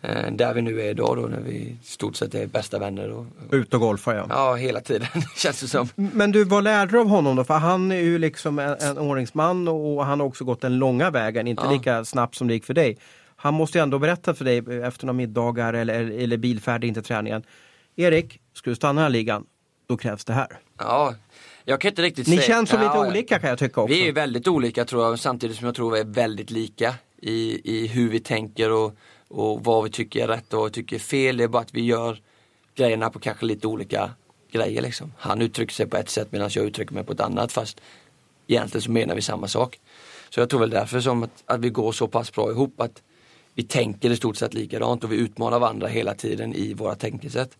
E: eh, där vi nu är idag då när vi i stort sett är bästa vänner. Och,
D: Ut och golfa ja.
E: ja, hela tiden <laughs> känns det som.
D: Men du, vad lärde du av honom då? För han är ju liksom en, en ordningsman och han har också gått den långa vägen, inte
E: Ja.
D: lika snabbt som det gick för dig. Han måste ju ändå berätta för dig efter några middagar eller, eller bilfärd in till träningen. Erik, ska du stanna i den här ligan, då krävs det här.
E: Ja, jag kan inte riktigt
D: Ni
E: säga.
D: känns som lite
E: Ja, ja.
D: olika kan jag tycka också.
E: Vi är väldigt olika tror jag, samtidigt som jag tror vi är väldigt lika i, i hur vi tänker och, och vad vi tycker är rätt och vad vi tycker är fel. Det är bara att vi gör grejerna på kanske lite olika grejer liksom. Han uttrycker sig på ett sätt medan jag uttrycker mig på ett annat fast egentligen så menar vi samma sak. Så jag tror väl därför som att, att vi går så pass bra ihop att vi tänker i stort sett likadant och vi utmanar varandra hela tiden i våra tänkesätt.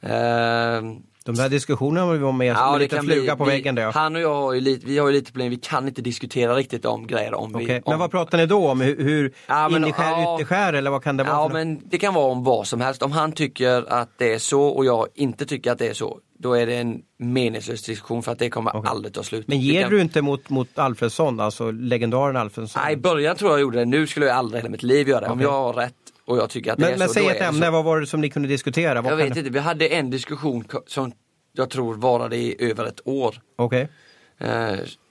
E: Eh,
D: de där diskussionerna var vi var med som en liten fluga på
E: vi,
D: väggen där. ja.
E: Han och jag har ju lite, vi har ju lite problem, vi kan inte diskutera riktigt om grejer om vi...
D: Okej,
E: om,
D: Men vad pratar ni då om? Hur, hur
E: Ja, men,
D: innerskär,
E: ja.
D: ytterskär eller vad kan det vara?
E: Ja men det kan vara om vad som helst. Om han tycker att det är så och jag inte tycker att det är så. Då är det en meningslös diskussion för att det kommer aldrig ta slut.
D: Men ger
E: kan-
D: du inte mot, mot Alfredsson, alltså legendaren Alfredsson?
E: Nej, i början tror jag gjorde det. Nu skulle jag aldrig i hela mitt liv göra det. Om
D: Okej.
E: jag har rätt och jag tycker att det är
D: men men
E: så.
D: säg ett ämne,
E: så.
D: vad var det som ni kunde diskutera? Vad
E: Jag vet
D: det-
E: inte, vi hade en diskussion som jag tror varade i över ett år.
D: Okej.
E: Eh,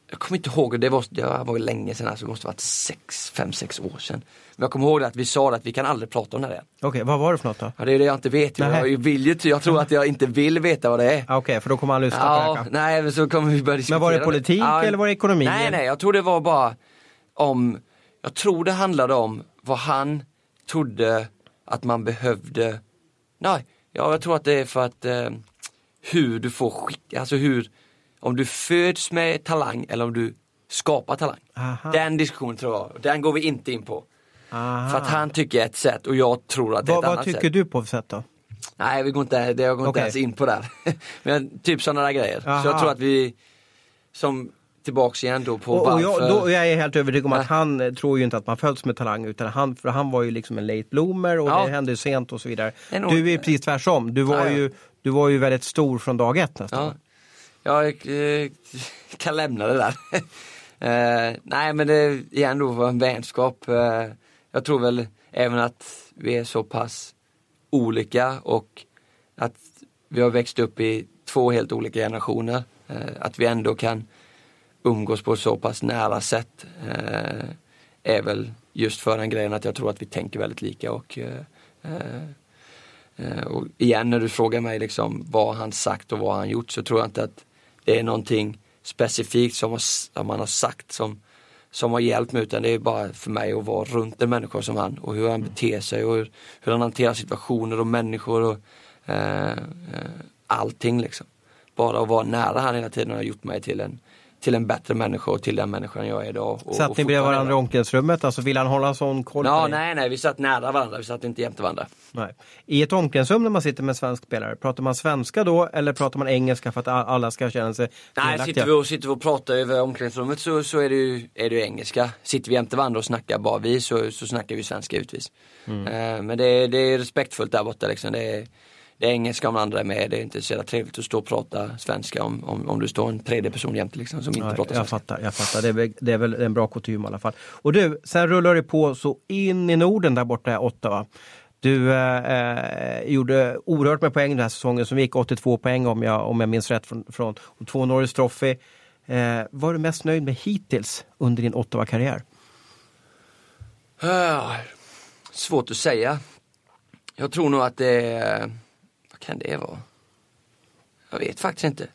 E: jag kommer inte ihåg, det var, det var länge sedan, alltså, det måste ha varit sex, fem, sex år sedan. Men jag kommer ihåg att vi sa att vi kan aldrig prata om det här.
D: Okej, vad var det för något då?
E: Ja, det är det jag inte vet. Jag, vill ju, jag tror att jag inte vill veta vad det är.
D: Okej, för då kommer han lyssna på det här
E: Ja, nej men så kommer vi börja diskutera
D: Men var det politik eller var det ekonomi?
E: Nej, nej, jag tror det var bara om, jag tror det handlade om vad han trodde att man behövde, nej, ja, jag tror att det är för att eh, hur du får skicka, alltså hur, om du föds med talang eller om du skapar talang.
D: Aha.
E: Den diskussionen tror jag, den går vi inte in på.
D: Aha.
E: För att han tycker ett sätt och jag tror att det är
D: vad,
E: ett
D: vad
E: annat
D: tycker
E: sätt.
D: du på för sätt då?
E: Nej, vi går inte, det jag går inte ens in på där. <laughs> Men typ sådana där grejer.
D: Aha.
E: Så jag tror att vi, som tillbaks igen då på
D: Och, och jag, då, jag är helt övertygad om att han eh, tror ju inte att man föds med talang utan han, för han var ju liksom en late bloomer och
E: Ja.
D: det hände sent och så vidare.
E: Är nog-
D: Du är precis tvärsom. Du var,
E: Ja,
D: ju, du var ju väldigt stor från dag ett nästan.
E: Ja, jag eh, <laughs> kan lämna det där. <laughs> eh, nej men det igen då var en vänskap. Eh, jag tror väl även att vi är så pass olika och att vi har växt upp i två helt olika generationer. Att vi ändå kan umgås på så pass nära sätt eh, är väl just för den grejen att jag tror att vi tänker väldigt lika och eh, eh, Eh, Och igen när du frågar mig liksom vad han sagt och vad han gjort så tror jag inte att det är någonting specifikt som, har, som han har sagt som, som har hjälpt mig utan det är bara för mig att vara runt en människa som han och hur han beter sig och hur, hur han hanterar situationer och människor och eh, eh, allting liksom. Bara att vara nära han hela tiden har gjort mig till en, till en bättre människa och till den människan jag är idag. Och,
D: Satt ni bredvid varandra i omklädningsrummet? Alltså vill han hålla sån koll på
E: Ja,
D: dig?
E: nej, nej, vi satt nära varandra, vi satt inte jämte varandra.
D: Nej. I ett omklädningsrum när man sitter med en svensk spelare, pratar man svenska då eller pratar man engelska för att alla ska känna sig
E: Nej, sitter vi, och, sitter vi och pratar över omklädningsrummet så, så är, det ju, är det ju engelska. Sitter vi jämte varandra och snackar bara vi så, så snackar vi svenska givetvis.
D: Mm.
E: Eh, men det, det är respektfullt där borta liksom. Det är, det är engelska om andra är med. Det är inte så jävla trevligt att stå och prata svenska om, om, om du står en tredje person jämte liksom som inte
D: Nej,
E: pratar
D: jag
E: svenska.
D: fattar, jag fattar. Det är, väl, det är väl en bra kutym i alla fall. Och du, sen rullar det på så in i Norden där borta i Ottawa. Du eh, eh, gjorde oerhört med poäng den här säsongen som gick 82 poäng om jag, om jag minns rätt från, från och två Norris Trophy. Eh, vad är du mest nöjd med hittills under din Ottawa-karriär?
E: Ah, svårt att säga. Jag tror nog att det är, vad kan det vara? Jag vet faktiskt inte.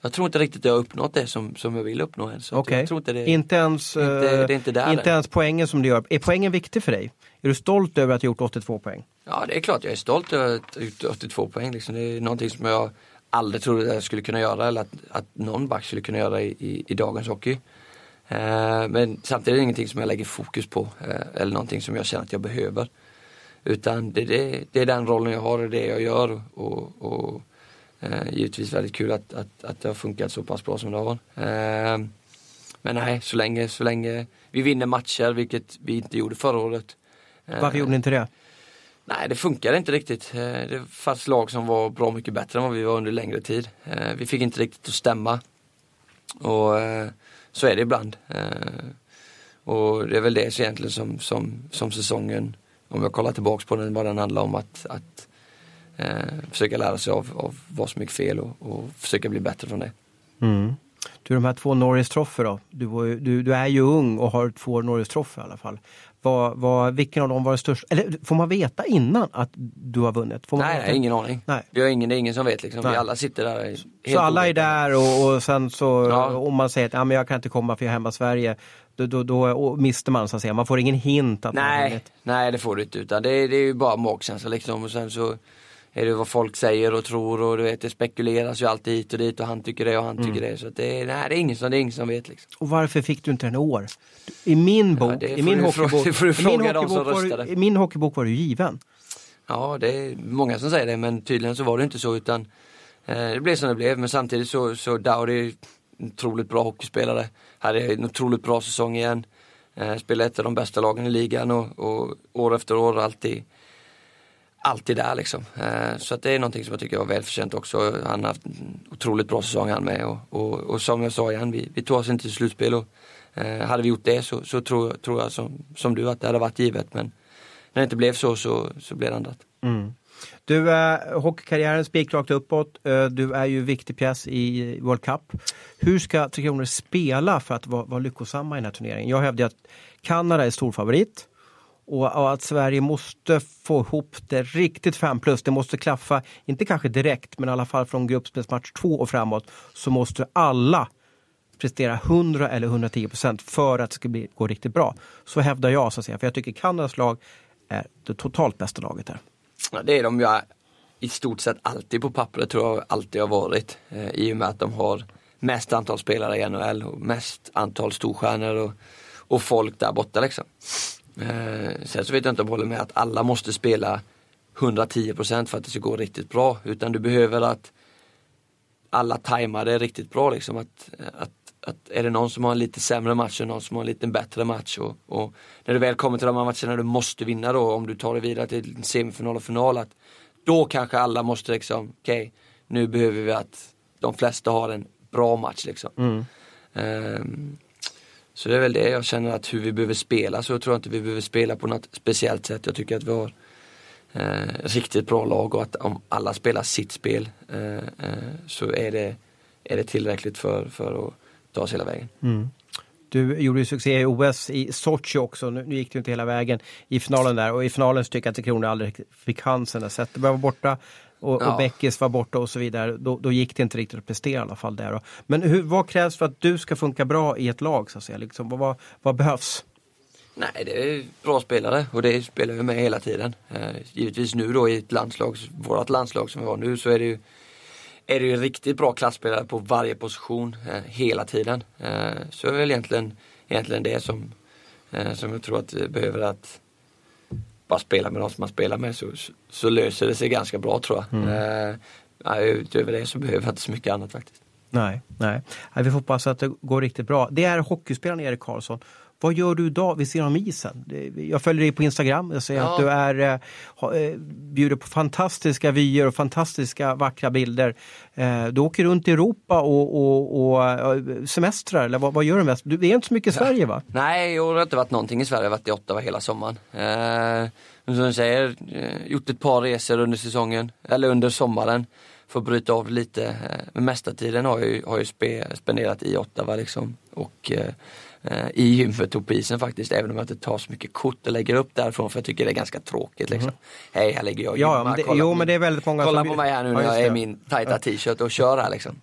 E: Jag tror inte riktigt jag har uppnått det som, som jag vill uppnå än. Att
D: Okej,
E: jag tror inte det,
D: inte, ens,
E: inte-
D: eh,
E: det inte där
D: inte
E: än.
D: ens poängen som du gör. Är poängen viktig för dig? Är du stolt över att ha gjort 82 poäng?
E: Ja det är klart jag är stolt över att ha gjort 82 poäng. Liksom. Det är någonting som jag aldrig trodde att jag skulle kunna göra eller att, att någon back skulle kunna göra i, i, i dagens hockey. Eh, men samtidigt är det ingenting som jag lägger fokus på eh, eller någonting som jag känner att jag behöver. Utan det, det, det är den rollen jag har och det jag gör och, och eh, givetvis väldigt kul att, att, att det har funkat så pass bra som det har. Eh, men nej, så länge, så länge vi vinner matcher, vilket vi inte gjorde förra året. Eh,
D: Varför gjorde ni inte det?
E: Nej, det funkade inte riktigt. Eh, Det fanns lag som var bra mycket bättre än vad vi var under längre tid. Eh, Vi fick inte riktigt att stämma. Och eh, så är det ibland. Och det är väl det egentligen som, som, som säsongen, om jag kollar tillbaks på den, vad den handlar om att, att eh, försöka lära sig av, av vad som gick fel och, och försöka bli bättre från det.
D: Mm. Du, de här två Norris Trophy då. Du, var ju, du, du är ju ung och har två Norris Trophy i alla fall. Vad, vad, vilken av dem var det största? Eller får man veta innan att du har vunnit? Får man
E: Nej,
D: veta?
E: ingen aning.
D: Nej.
E: Vi har ingen, det är ingen som vet liksom. Vi
D: Nej.
E: alla sitter där. helt
D: Så alla är där och, och sen så
E: Ja.
D: om man säger att ja, men jag kan inte komma för jag är hemma i Sverige. Då, då, då mister man så att säga. Man får ingen hint att man
E: Nej,
D: vunnit.
E: nej det får du inte utan det, är- det är ju bara magkänsla liksom och sen så är det vad folk säger och tror och du vet det spekuleras ju alltid hit och dit och han tycker det och han
D: Mm.
E: tycker det så det är, nej, det är ingen som, det är ingen som vet liksom.
D: Och varför fick du inte den i år? I min bok,
E: det
D: i min hockeybok, <laughs> i min hockeybok var du-
E: röstade.
D: I min hockeybok var du given.
E: Ja det är många som säger det men tydligen så var det inte så utan eh, det blev som det blev men samtidigt så, så Dowdy otroligt bra hockeyspelare. Hade en otroligt bra säsong igen. Eh, spelade ett av de bästa lagen i ligan och, och år efter år alltid alltid där liksom. Eh, så att det är någonting som jag tycker var välförtjänt också. Han har haft en otroligt bra säsong han med och, och, och som jag sa igen, vi, vi tog oss inte till slutspel och eh, hade vi gjort det så, så tror, tror jag som, som du att det hade varit givet men när det inte blev så så, så blev det ändrat.
D: Mm. Du, eh, hockeykarriären spikrakt uppåt. Eh, du är ju viktig pjäs i World Cup. Hur ska Tre Kronor spela för att vara, vara lyckosamma i den här turneringen? Jag hävdar att Kanada är storfavorit och, att Sverige måste få ihop det riktigt 5 plus. Det måste klaffa, inte kanske direkt, men i alla fall från gruppspelsmatch 2 och framåt så måste alla prestera 100 eller 110 procent för att det ska bli, gå riktigt bra. Så hävdar jag, så att säga. för jag tycker Kanadas lag är det totalt bästa laget där.
E: Ja, det är de ju i stort sett alltid på pappret tror jag alltid har varit. Eh, I och med att de har mest antal spelare i NHL och mest antal storstjärnor och, och folk där borta liksom. Eh, sen så vet jag inte om jag håller med att alla måste spela 110% för att det ska gå riktigt bra. Utan du behöver att alla tajmar det riktigt bra. Liksom. Att, att, att är det någon som har en lite sämre match och någon som har en lite bättre match. Och, och när du väl kommer till de här matcherna du måste vinna då, om du tar dig vidare till semifinal och final. Att då kanske alla måste liksom, okej, okay, nu behöver vi att de flesta har en bra match. Liksom.
D: Mm.
E: Um, så det är väl det jag känner att hur vi behöver spela så jag tror inte vi behöver spela på något speciellt sätt. Jag tycker att vi har eh, riktigt bra lag och att om alla spelar sitt spel eh, eh, så är det, är det tillräckligt för, för att ta oss hela vägen.
D: Mm. Du gjorde ju succé i OS i Sochi också. Nu, nu gick du inte hela vägen i finalen där och i finalen tycker jag att Tre Kronor aldrig fick chansen. Zetterberg var borta och, ja. och Beckis var borta och så vidare. Då, då, gick det inte riktigt att prestera i alla fall där. Men hur, vad krävs för att du ska funka bra i ett lag så att säga? Liksom, vad, vad behövs?
E: Nej, det är bra spelare och det spelar vi med hela tiden. Eh, givetvis nu då i ett landslag, vårt landslag som vi har nu så är det ju är det ju riktigt bra klassspelare på varje position eh, hela tiden. Eh, så är det väl egentligen, egentligen det som, eh, som jag tror att vi behöver att bara spela med de som man spelar med så, så, så löser det sig ganska bra tror jag. Mm. Eh, utöver det så behöver jag inte så mycket annat faktiskt.
D: Nej, nej. Vi får hoppas att det går riktigt bra. Det är hockeyspelaren Erik Karlsson. Vad gör du idag vid sidan om isen? Jag följer dig på Instagram. Jag ser ja. att du är, äh, bjuder på fantastiska vyer och fantastiska vackra bilder. Äh, du åker runt i Europa och, och, och semestrar, eller vad, vad, gör du mest? Du är inte så mycket i Sverige va?
E: Nej, jag har inte varit någonting i Sverige. Jag har varit i Ottawa hela sommaren. Eh, som du säger, gjort ett par resor under säsongen, eller under sommaren för att bryta av lite. Men mesta tiden har jag ju, har jag spe, spenderat i Ottawa liksom. Och Eh, i gymmet och på isen faktiskt, även om jag inte tar så mycket kort och lägger upp därifrån för jag tycker det är ganska tråkigt. Liksom. Mm. Hej, här ligger jag
D: ja, det, Jo, men det är väldigt många
E: Kolla
D: som...
E: på mig här nu när jag är i min tajta t-shirt och kör här liksom.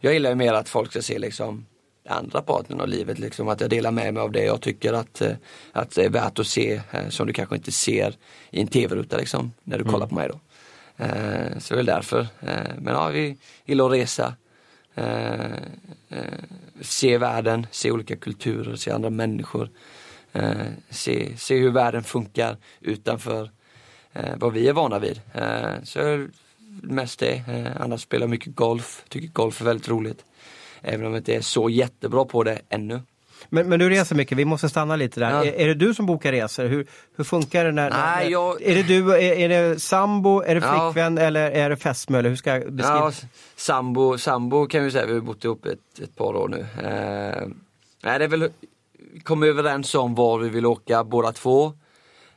E: Jag gillar ju mer att folk ska se liksom andra parten av livet, liksom, att jag delar med mig av det jag tycker att, eh, att det är värt att se eh, som du kanske inte ser i en tv-ruta liksom, när du mm. kollar på mig då. Så det är väl därför. Men ja, vi gillar att resa. Eh, eh, se världen, se olika kulturer, se andra människor. Eh, se, se hur världen funkar utanför eh, vad vi är vana vid. Eh, så mest det. Eh, annars spelar jag mycket golf, tycker golf är väldigt roligt. Även om jag inte är så jättebra på det ännu.
D: Men, men du reser mycket, vi måste stanna lite där. Ja. Är, är, det du som bokar resor? Hur, hur funkar det? När,
E: Nej,
D: när,
E: jag...
D: Är det du, är, är, det sambo, är det flickvän ja. eller är det fästmö? Hur ska jag beskriva? Ja,
E: sambo, sambo kan vi säga, vi har bott ihop ett, ett par år nu. Eh, nej, det är väl, kommer överens om var vi vill åka båda två.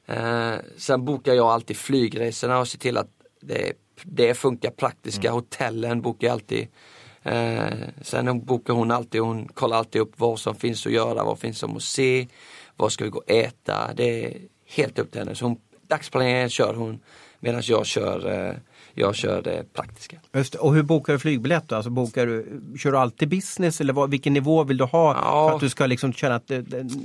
E: Eh, sen bokar jag alltid flygresorna och ser till att det, det funkar. Praktiska mm. hotellen bokar jag alltid Eh, sen bokar hon alltid, hon kollar alltid upp vad som finns att göra, vad finns som att se, vad ska vi gå och äta. Det är helt upp till henne. Så hon, dagsplaneringen kör hon medan jag kör, eh, jag kör det praktiska.
D: Just Och hur bokar du flygbiljett? Alltså bokar du, kör du alltid business eller vad, vilken nivå vill du ha ja. för att du ska liksom känna att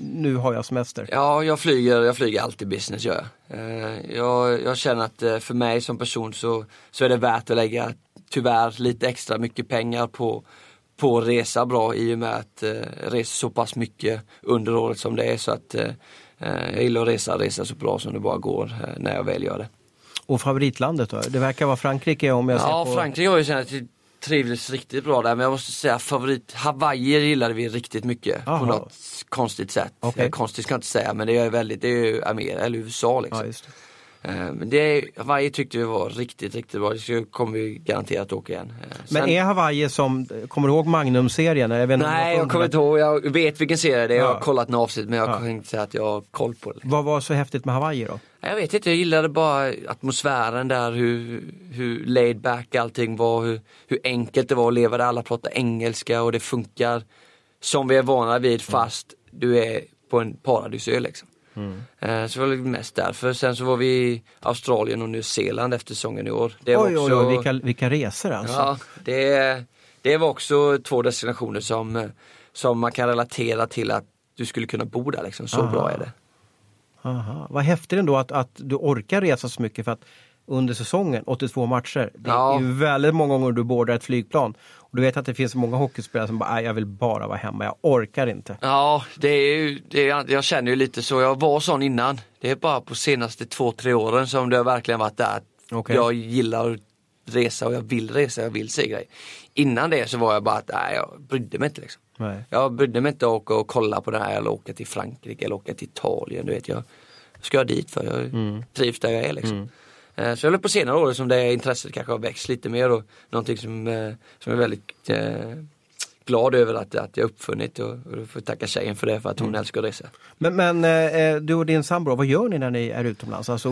D: nu har jag semester?
E: Ja, jag flyger, jag flyger alltid business gör jag. Eh, jag. Jag känner att eh, för mig som person så, så är det värt att lägga tyvärr lite extra mycket pengar på, på att resa bra i och med att eh, resa så pass mycket under året som det är så att eh, eh, jag gillar att resa, resa så bra som det bara går eh, när jag väl gör det.
D: Och favoritlandet då? Det verkar vara Frankrike om jag ser
E: Ja,
D: på...
E: Frankrike har ju känt trivdes riktigt bra där men jag måste säga favorit Hawaii gillade vi riktigt mycket
D: Jaha.
E: på något konstigt sätt. Eh, Konstigt ska jag inte säga men det är väldigt, det är ju Amerika eller USA liksom.
D: Ja, det.
E: Eh, Men det, Hawaii tyckte vi var riktigt, riktigt bra. Det kommer vi garanterat åka igen. Eh,
D: Men
E: sen-
D: är Hawaii som, kommer du ihåg Magnum-serien? Jag
E: Nej, jag kommer inte ihåg. Jag vet vilken serie det är. Jag har
D: Ja.
E: kollat några avsnitt men jag
D: Ja.
E: kan inte säga att jag har koll på det.
D: Vad var så häftigt med Hawaii då?
E: Jag vet inte, jag gillade bara atmosfären där, hur, hur laid back allting var, hur, hur enkelt det var att leva där, alla pratar engelska och det funkar som vi är vana vid fast du är på en paradisö liksom. Eh, Så det var mest därför. Sen så var vi i Australien och Nya Zeeland efter säsongen i år. Det var
D: oj, oj,
E: också-
D: oj, vilka, vilka resor alltså.
E: Ja, det, det var också två destinationer som, som man kan relatera till att du skulle kunna bo där liksom. Så
D: Aha.
E: bra är det.
D: Aha. Vad häftigt ändå att, att du orkar resa så mycket för att under säsongen, 82 matcher, det
E: Ja.
D: är ju väldigt många gånger du boardar ett flygplan. Och du vet att det finns många hockeyspelare som bara, "Nej, jag vill bara vara hemma, jag orkar inte.
E: Ja, det är ju, det är, jag känner ju lite så. Jag var sån innan. Det är bara på senaste två, tre åren som det har verkligen varit där.
D: Okej.
E: Jag gillar att resa och jag vill resa, jag vill se grejer. Innan det så var jag bara att, nej jag brydde mig inte liksom.
D: Nej.
E: Jag brydde mig inte att åka och kolla på det här eller åka till Frankrike eller åka till Italien. Du vet, jag ska jag dit för jag
D: Mm.
E: trivs där jag är liksom. Eh, Så jag på senare år som det intresset kanske har växt lite mer och någonting som, eh, som jag är väldigt eh, glad över att, att jag uppfunnit och, och får tacka tjejen för det för att hon
D: Mm.
E: älskar att resa.
D: Men, men eh, du och din sambo, vad gör ni när ni är utomlands? Alltså,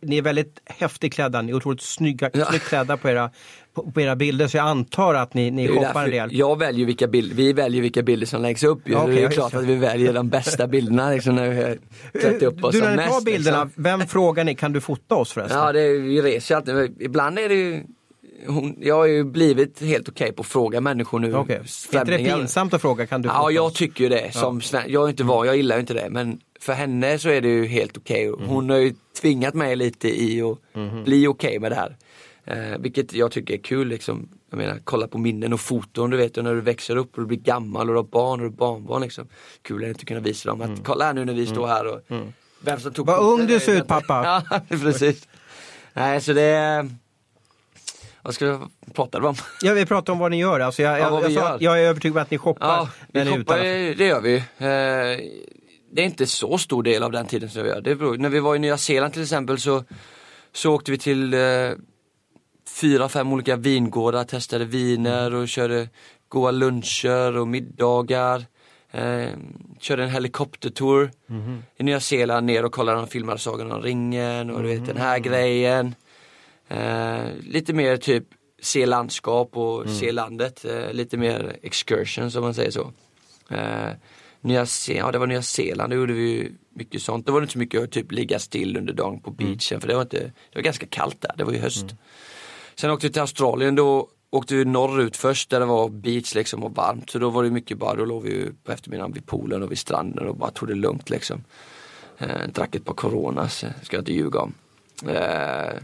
D: ni är väldigt häftigt klädda, ni är otroligt snygga,
E: Ja.
D: klädda på era, på, på era bilder så jag antar att ni, ni shoppar en del.
E: Jag väljer vilka bilder, vi väljer vilka bilder som läggs upp.
D: Ja, okej,
E: det är klart att vi väljer de bästa bilderna liksom, när vi klätt upp oss
D: du när ni tar bilderna,
E: liksom.
D: vem frågar ni, kan du fota oss förresten?
E: Ja, det vi reser alltid. Ibland är det ju hon, jag har ju blivit helt okej på att fråga människor nu.
D: Okej. Är inte det pinsamt att fråga, kan du
E: Ja, jag tycker ju det. Som sven- jag är inte van, jag gillar ju inte det. Men för henne så är det ju helt okej.
D: Mhm.
E: Hon har ju tvingat mig lite i att bli okej med det här. Eh, vilket jag tycker är kul liksom. Jag menar, kolla på minnen och foton, du vet, och när du växer upp och du blir gammal och du har barn och du har barnbarn liksom. Kul är det att kunna visa dem att kolla här nu när vi står här och vem som tog
D: Vad ung du ser ut, pappa. <laughs>
E: Ja, <laughs> precis. Nej, så det är... Vad ska jag prata om?
D: Ja, vi pratar om vad ni gör. Alltså, jag,
E: Ja,
D: jag, jag,
E: vi
D: sa
E: gör.
D: jag är övertygad om att ni shoppar
E: Ja, vi shoppar, det gör vi. Eh, Det är inte så stor del av den tiden som vi gör. Det beror, när vi var i Nya Zeeland till exempel så, så åkte vi till eh, fyra, fem olika vingårdar, testade viner och körde goda luncher och middagar. Eh, körde en helikoptertour i Nya Zeeland ner och kollade och filmade Sagan om ringen och du vet den här grejen. Eh, lite mer typ se landskap och se landet. Eh, lite mer excursion som man säger så. Eh, Nya Ze- ja, det var Nya Zeeland, då gjorde vi mycket sånt. Det var inte så mycket att typ ligga still under dagen på beachen för det var, inte, det var ganska kallt där, det var ju höst. Sen åkte vi till Australien, då åkte vi norrut först där det var beach liksom och varmt. Så då var det mycket bara, då låg vi på eftermiddagen vid poolen och vid stranden och bara tog det lugnt liksom. Eh, drack ett par coronas, ska jag inte ljuga om. Eh,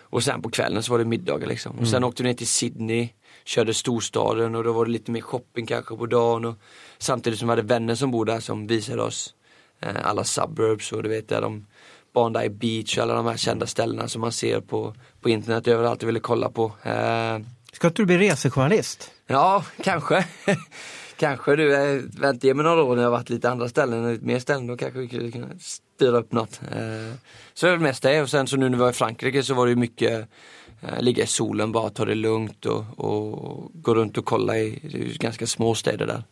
E: och sen på kvällen så var det middagar liksom. Och sen åkte vi ner till Sydney, körde storstaden och då var det lite mer shopping kanske på dagen. Och samtidigt som vi hade vänner som bor där som visade oss eh, alla suburbs och du vet där de Bondi Beach alla de här kända ställena som man ser på, på internet överallt och ville kolla på. Eh,
D: Ska inte du bli resejournalist?
E: Ja, kanske. <laughs> kanske du, eh, vänta ge mig några år när jag varit lite andra ställen, mer ställen, då kanske vi skulle kunna styra upp något. Eh, så är det mest det och sen så nu när vi var i Frankrike så var det mycket ligga i solen, bara ta det lugnt och, och gå runt och kolla i, är ganska små städer där.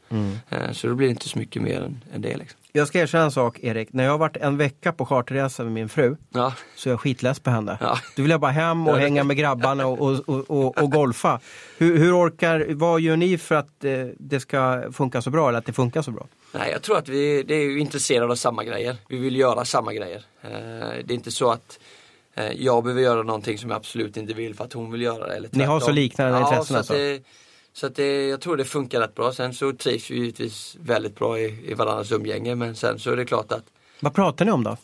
E: Eh, så det blir inte så mycket mer än, än det liksom.
D: Jag ska erkänna en sak Erik, när jag har varit en vecka på charterresa med min fru
E: Ja.
D: så är jag skitless på henne.
E: Ja.
D: Då vill jag bara hem och hänga med grabbarna och, och, och, och, golfa. Hur, hur orkar, vad gör ni för att eh, det ska funka så bra eller att det funkar så bra?
E: Nej, jag tror att vi det är intresserade av samma grejer. Vi vill göra samma grejer. Eh, det är inte så att eh, jag behöver göra någonting som jag absolut inte vill för att hon vill göra det. Eller
D: Ni har så liknande intressen
E: så att
D: alltså?
E: Så att det, jag tror det funkar rätt bra. Sen så trivs vi givetvis väldigt bra i, i varandras umgänge men sen så är det klart att
D: Vad pratar ni om då?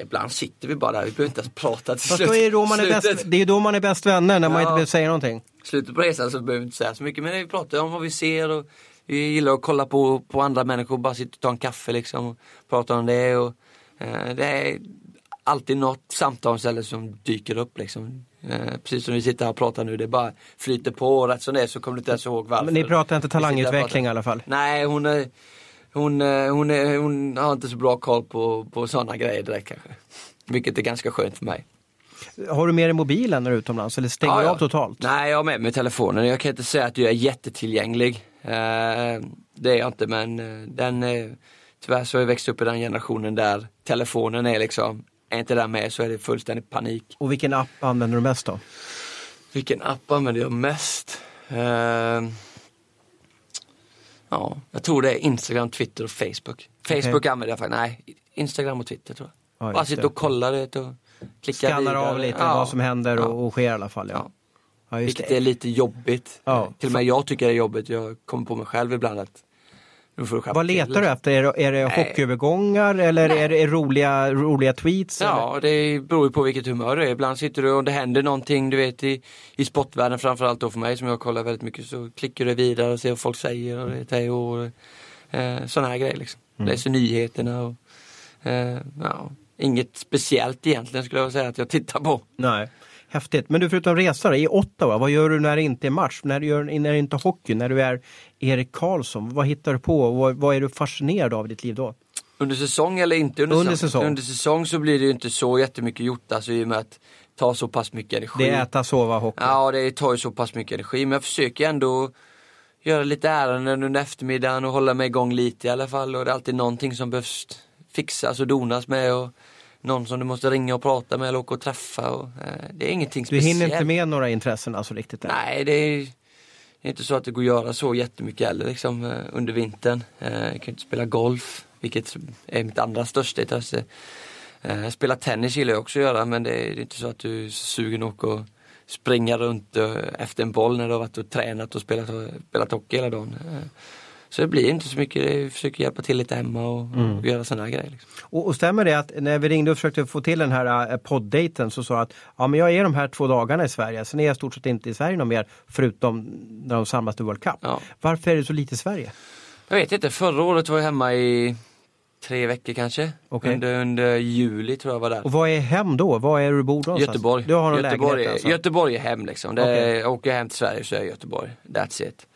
E: ibland sitter vi bara där, vi behöver inte ens prata till
D: Fast
E: slut.
D: då är då man är
E: slutet,
D: bäst, det är då man är bäst vänner, när man
E: Ja.
D: inte behöver säga någonting.
E: slutet på resan så behöver vi inte säga så mycket men vi pratar om vad vi ser och vi gillar att kolla på, på andra människor, bara sitta och ta en kaffe liksom och prata om det och eh, det är alltid något samtalsämne som dyker upp liksom. Eh, precis som vi sitter här och pratar nu, det bara flyter på och rätt som det är så kommer du inte ens ihåg varför.
D: Men ni pratar inte talangutveckling i alla fall?
E: Nej, hon, är, hon, är, hon, är, hon har inte så bra koll på, på sådana grejer direkt kanske. Vilket är ganska skönt för mig.
D: Har du med dig mobilen när du är utomlands eller stänger du
E: Ja,
D: av
E: ja.
D: totalt?
E: Nej, jag har med mig telefonen. Jag kan inte säga att jag är jättetillgänglig. Eh, det är jag inte men eh, den, eh, tyvärr så har jag växt upp i den generationen där telefonen är liksom, är inte den med så är det fullständig panik.
D: Och vilken app använder du mest då?
E: Vilken app använder jag mest? Eh, ja, jag tror det är Instagram, Twitter och Facebook. Facebook använder jag faktiskt, nej, Instagram och Twitter tror jag.
D: Ja,
E: Bara sitta
D: det.
E: och kolla det och klicka
D: Skannar av lite
E: Ja.
D: vad som händer
E: Ja.
D: och, och sker i alla fall. Ja.
E: Ja.
D: Ja,
E: Vilket
D: det.
E: är lite jobbigt. Till och med jag tycker det är jobbigt. Jag kommer på mig själv ibland att
D: Vad letar du efter? Är det, är det
E: Nej.
D: hockeyövergångar eller är det roliga, roliga tweets? eller?
E: Ja, det beror ju på vilket humör du är. Ibland sitter du och det händer någonting, du vet i, i sportvärlden framförallt då för mig som jag kollar väldigt mycket så klickar du vidare och ser vad folk säger och det är och eh, sådana här grejer liksom.
D: Mm.
E: Läser nyheterna och eh, ja, inget speciellt egentligen skulle jag säga att jag tittar på.
D: Nej. Häftigt. Men du förutom resa då, i Ottawa, vad gör du när det inte är match? När du, gör, när det inte är hockey? När du är Erik Karlsson? Vad hittar du på? Vad, vad är du fascinerad av i ditt liv då?
E: Under säsong eller inte under,
D: Under säsong.
E: Under säsong så blir det ju inte så jättemycket gjort alltså i och med att ta så pass mycket energi.
D: Det är äta, sova, hockey.
E: Ja, det tar ju så pass mycket energi men jag försöker ändå göra lite ärenden under eftermiddagen och hålla mig igång lite i alla fall och det är alltid någonting som behövs fixas och donas med och någon som du måste ringa och prata med eller åka och träffa och, eh, det är ingenting
D: Du
E: speciellt.
D: hinner inte med några intressen alltså riktigt? Där.
E: Nej, det är det är inte så att det går att göra så jättemycket heller liksom, eh, under vintern. Eh, Jag kan inte spela golf, vilket är mitt andra största intresse. Eh, Spela tennis gillar jag också att göra men det är inte så att du är sugen att åka och springa runt eh, efter en boll när du har varit och tränat och spelat, spelat hockey hela dagen. Eh, Så det blir inte så mycket, jag försöker hjälpa till lite hemma och, och göra sådana grejer. Liksom.
D: Och, och stämmer det att när vi ringde och försökte få till den här äh, poddejten så sa du att ja, men jag är de här två dagarna i Sverige, sen är jag stort sett inte i Sverige någon mer förutom när de samlas till World Cup.
E: Ja.
D: Varför är det så lite i Sverige?
E: Jag vet inte, förra året var jag hemma i tre veckor kanske.
D: Okej.
E: Under, under juli tror jag var där.
D: Och vad är hem då? Vad är du bor någonstans?
E: Göteborg.
D: Du har någon
E: Göteborg,
D: lägenhet alltså?
E: Göteborg är hem liksom. Det. Jag åker jag hem till Sverige så är jag i Göteborg. That's it.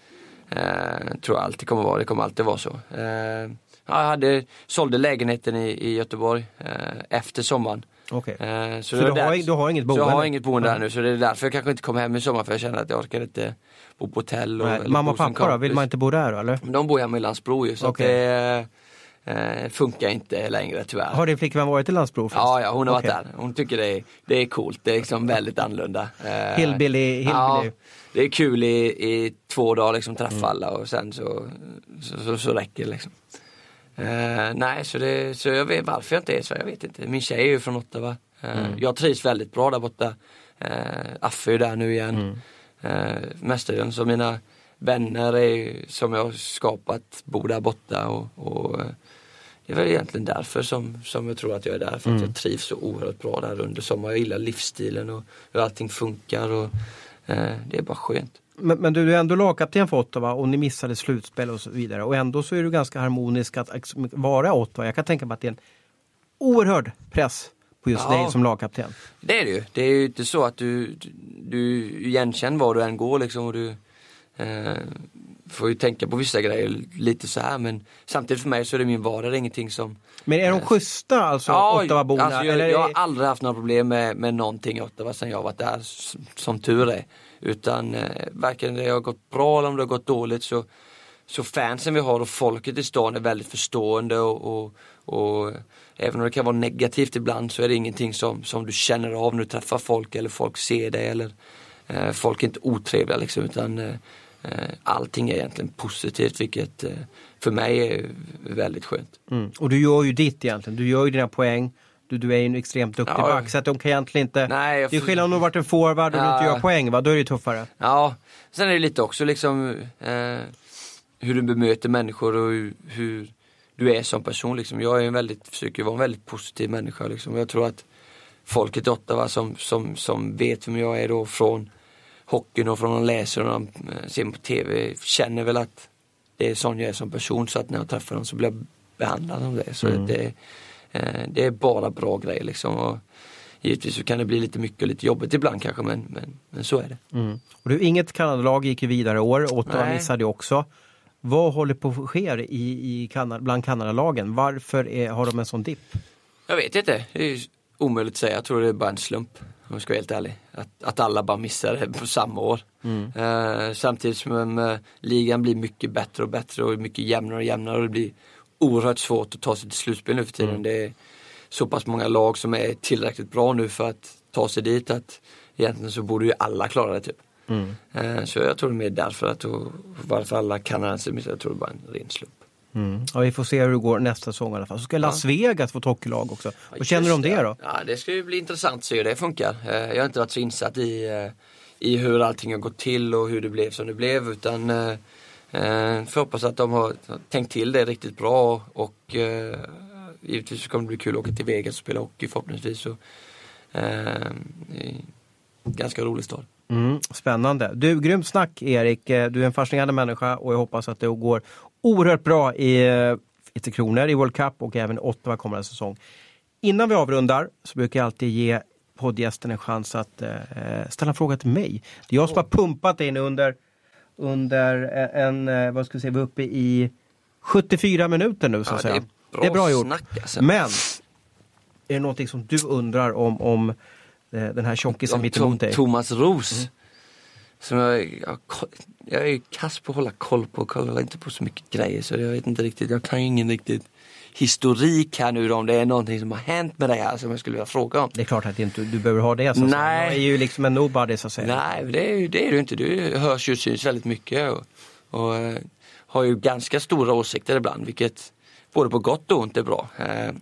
E: Eh, tror jag alltid kommer vara, det kommer alltid vara så. Eh, ja, jag hade, sålde lägenheten i, i Göteborg eh, efter sommaren.
D: Okej.
E: Eh,
D: Så
E: det
D: du har du har inget
E: Så
D: boende?
E: jag har inget boende här nu så det är därför jag kanske inte kommer hem i sommar för jag känner att jag orkar inte bo på hotell. Och,
D: Nej, Mamma och pappa då? Vill man inte bo där eller?
E: De bor hemma i Landsbro ju så att det eh, funkar inte längre tyvärr.
D: Har din flickvän varit i Landsbro? förresten?
E: Ja, ja, hon har
D: Okej.
E: varit där. Hon tycker det är, det är coolt. Det är liksom väldigt annorlunda. Eh,
D: Hillbilly, hillbilly.
E: Ja, det är kul i, i två dagar liksom träffa
D: Mm.
E: alla och sen så, så, så, så räcker det liksom. Eh, nej, så, det, så jag vet varför jag inte är så, jag vet inte. Min tjej är ju från Ottawa. Eh,
D: Mm.
E: Jag trivs väldigt bra där borta. Eh, Affe är där nu igen.
D: Mm.
E: Eh, mestadels, så mina vänner är, ju- som jag har skapat bor där borta och, och det är väl egentligen därför som, som jag tror att jag är där. För
D: Mm.
E: att jag trivs så oerhört bra där under sommaren. Jag gillar livsstilen och hur allting funkar. Och, det är bara skönt.
D: Men, men du är ändå lagkapten för Ottawa och ni missade slutspel och så vidare. Och ändå så är du ganska harmonisk att vara Ottawa. Jag kan tänka mig att det är en oerhörd press på just
E: Ja.
D: dig som lagkapten.
E: Det är det ju. Det är ju inte så att du, du, du igenkänner var du än går liksom och du eh, får ju tänka på vissa grejer lite så här men samtidigt för mig så är det min vardag, det är ingenting som
D: Men är de schyssta alltså, Ottawaborna?
E: alltså jag,
D: eller
E: jag har aldrig haft några problem med, med någonting i Ottawa sen jag varit där, s- som tur är. Utan eh, varken det har gått bra eller om det har gått dåligt så, så fansen vi har och folket i stan är väldigt förstående och, och, och även om det kan vara negativt ibland så är det ingenting som, som du känner av när du träffar folk eller folk ser dig eller eh, folk är inte otrevliga liksom utan eh, eh, allting är egentligen positivt vilket eh, för mig är väldigt skönt.
D: Mm. Och du gör ju ditt egentligen. Du gör ju dina poäng. Du, du är ju en extremt duktig
E: Ja.
D: back så att de kan egentligen inte...
E: Nej, jag
D: det är skillnad om du varit en forward och du
E: Ja.
D: inte gör poäng va? Då är det ju tuffare.
E: Ja, sen är det lite också liksom eh, hur du bemöter människor och hur, hur du är som person. Liksom. Jag är en väldigt, försöker vara en väldigt positiv människa. Liksom. Jag tror att folket i Ottawa som, som, som vet vem jag är då från hockeyn och från de läser och de eh, ser på TV känner väl att det är sån jag är som person så att när jag träffar dem så blir jag behandlad som det. Så det Eh, det är bara bra grejer liksom. Och givetvis så kan det bli lite mycket och lite jobbigt ibland kanske men, men, men så är det.
D: Mm. Och du, inget Kanadalag gick ju vidare i år, Ottawa missade också. Vad håller på att ske i, i Kanada, bland Kanadalagen? Varför är, har de en sån dipp?
E: Jag vet inte, det är omöjligt att säga. Jag tror det är bara en slump om jag ska vara helt ärlig. Att, att alla bara missar det på samma år. Eh, samtidigt som eh, ligan blir mycket bättre och bättre och mycket jämnare och jämnare och det blir oerhört svårt att ta sig till slutspel nu för tiden. Det är så pass många lag som är tillräckligt bra nu för att ta sig dit att egentligen så borde ju alla klara det typ. Eh, så jag tror det är mer därför att och varför alla kanadensare missar, jag tror det är bara en ren slump.
D: Ja, vi får se hur det går nästa säsong i alla fall. Så ska Las Vegas få hockeylag också. Vad känner du om det då?
E: Ja, det ska ju bli intressant att se hur det funkar. Eh, Jag har inte varit så insatt i, eh, i hur allting har gått till och hur det blev som det blev utan eh, får hoppas att de har tänkt till det riktigt bra och givetvis kommer det bli kul att åka till Vegas och spela hockey förhoppningsvis. Och, ganska rolig stad.
D: Mm, spännande. Du, grymt snack Erik. Du är en fascinerande människa och jag hoppas att det går oerhört bra i, eh, i Tre Kronor, i World Cup och även Ottawa kommande säsong. Innan vi avrundar så brukar jag alltid ge poddgästen en chans att eh, ställa en fråga till mig. Det är jag som har pumpat in under, under en, eh, vad ska vi säga, vi är uppe i 74 minuter nu så att
E: Ja, det
D: säga.
E: är bra
D: gjort.
E: snack, alltså.
D: Men, är det någonting som du undrar om, om eh, den här tjockisen
E: Om
D: mitt emot
E: Tom,
D: dig?
E: Thomas Ros. Som jag, jag, jag är ju kass på att hålla koll på, kollar inte på så mycket grejer så jag vet inte riktigt, jag kan ju ingen riktigt historik här nu då, om det är någonting som har hänt med dig här som jag skulle vilja fråga om.
D: Det är klart att inte, du behöver ha det. Så att.
E: Nej.
D: Jag är ju liksom en nobody så att säga.
E: Nej, det är, det är du inte. Du hörs ju och syns väldigt mycket och, och eh, har ju ganska stora åsikter ibland, vilket både på gott och ont är bra. Eh,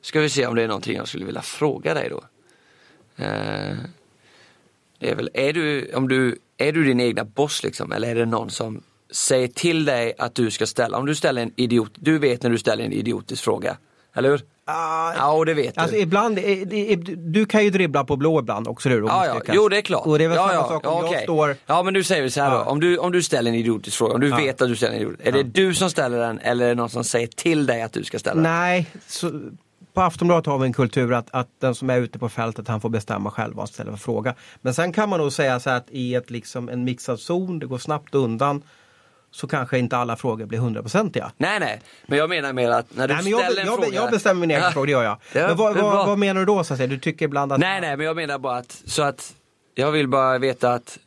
E: ska vi se om det är någonting jag skulle vilja fråga dig då. Eh, det är väl, är du, om du, är du din egna boss liksom, eller är det någon som säger till dig att du ska ställa, om du ställer en idiot, du vet när du ställer en idiotisk fråga, eller hur?
D: Ah,
E: Ja, det vet du.
D: Alltså ibland, det är, du kan ju dribbla på blå ibland också du.
E: Ja, ja, jo det är klart.
D: Och det är väl
E: ja,
D: samma
E: ja,
D: sak om
E: ja,
D: jag står...
E: Ja men du säger vi så här
D: Ja.
E: då, om du, om du ställer en idiotisk fråga, om du
D: Ja.
E: vet att du ställer en idiotisk, är det du som ställer den eller är det någon som säger till dig att du ska ställa den?
D: Nej, så, på Aftonbladet har vi en kultur att, att den som är ute på fältet han får bestämma själv vad han ställer för fråga. Men sen kan man nog säga så här att i ett, liksom, en mixad zon, det går snabbt undan, så kanske inte alla frågor blir hundraprocentiga.
E: Nej nej, men jag menar mer att när du
D: Nej, men jag,
E: ställer en
D: jag,
E: fråga.
D: jag bestämmer min egen
E: Ja.
D: fråga, det gör jag.
E: Ja,
D: men vad, vad, vad menar du då så att säga? Du tycker ibland att...
E: Nej nej, men jag menar bara att, så att jag vill bara veta att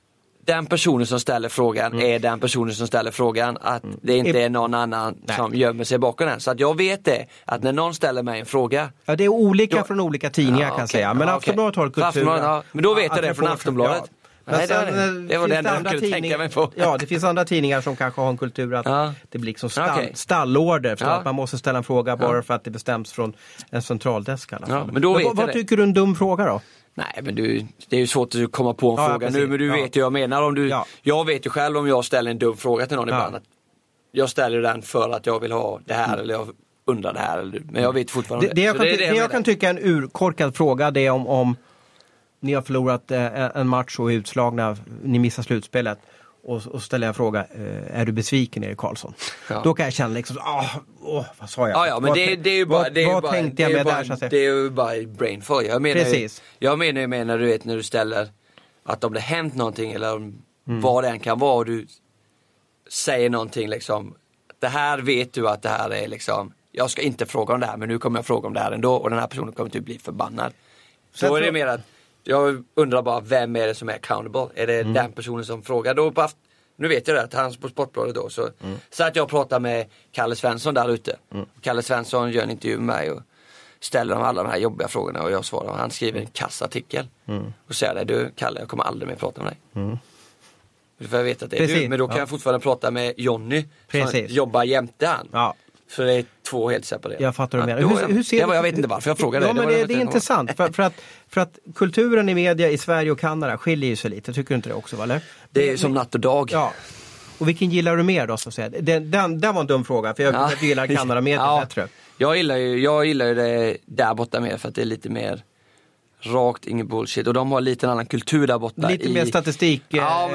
E: den personen som ställer frågan
D: Mm.
E: är den personen som ställer frågan. Att det inte är någon annan
D: Nej.
E: som gömmer sig bakom den. Så att jag vet det, att när någon ställer mig en fråga
D: Ja, det är olika
E: Ja.
D: från olika tidningar
E: Ja,
D: kan jag
E: okej.
D: säga. Men
E: Ja.
D: Aftonbladet har kulturen.
E: Aftonbladet, ja. Men då vet jag det från Aftonbladet.
D: Men
E: Nej,
D: sen,
E: det. Det var det enda jag kunde tänka mig på.
D: Ja, det finns andra tidningar som kanske har en kultur att
E: Ja.
D: det blir liksom stall,
E: Okej.
D: stallorder. För
E: Ja.
D: att man måste ställa en fråga bara för att det bestäms från en centraldesk
E: Ja, men då vet
D: vad,
E: jag
D: vad
E: det.
D: tycker du är en dum fråga då?
E: Nej men du, det är ju svårt att komma på en
D: Ja,
E: fråga
D: precis.
E: nu men du
D: Ja.
E: vet ju vad jag menar. Om du,
D: Ja.
E: Jag vet ju själv om jag ställer en dum fråga till någon
D: Ja.
E: ibland. Att jag ställer den för att jag vill ha det här eller jag undrar det här. Eller, men jag vet fortfarande
D: Det, det, jag,
E: Så
D: kan, ty- det jag
E: menar.
D: kan tycka är en urkorkad fråga det är om, om ni har förlorat eh, en match och är utslagna, ni missar slutspelet. Och, och ställer jag en fråga, eh, är du besviken Erik Karlsson?
E: Ja.
D: Då kan jag känna liksom, ah, åh, vad sa jag?
E: Ja, ja men
D: Vad
E: det, det är ju bara,
D: vad,
E: det är
D: vad
E: bara,
D: tänkte jag med
E: bara,
D: där så att säga?
E: Det är ju bara brain fog. Jag menar
D: Precis.
E: Ju, jag menar ju med när du vet när du ställer att om det hänt någonting eller om
D: Mm.
E: vad det än kan vara och du säger någonting liksom. Det här vet du att det här är liksom, jag ska inte fråga om det här men nu kommer jag fråga om det här ändå och den här personen kommer typ bli förbannad.
D: Så
E: Då är det mer att, jag undrar bara vem är det som är accountable? Är det
D: Mm.
E: den personen som frågar? Då på, nu vet jag det, att han på Sportbladet då så,
D: Mm.
E: så att jag pratar med Kalle Svensson där ute. Kalle Svensson gör en intervju med mig och ställer de alla de här jobbiga frågorna och jag svarar. Han skriver en kassartikel
D: Mm.
E: och säger det, du Kalle jag kommer aldrig mer prata med dig. För jag vet att det är
D: Precis,
E: du, men då kan
D: ja.
E: jag fortfarande prata med Jonny som jobbar jämte han.
D: Ja.
E: Så det är två helt separerade.
D: Jag fattar du menar.
E: då-
D: Hur, hur ser
E: det
D: du-
E: jag vet inte varför jag frågade
D: Ja,
E: det.
D: men det,
E: jag
D: det är intressant. För, för, att, för att kulturen i media i Sverige och Kanada skiljer ju sig lite. Tycker du inte det också? va, Eller?
E: Det är som natt och dag.
D: Ja. Och vilken gillar du mer då? Så att säga? Den, den, den var en dum fråga, för jag,
E: Ja.
D: jag gillar Kanada-mediet
E: Ja.
D: bättre.
E: Jag gillar, ju, jag gillar ju det där borta mer för att det är lite mer rakt, ingen bullshit. Och de har lite en annan kultur där borta.
D: Lite
E: i...
D: mer statistik
E: ja, är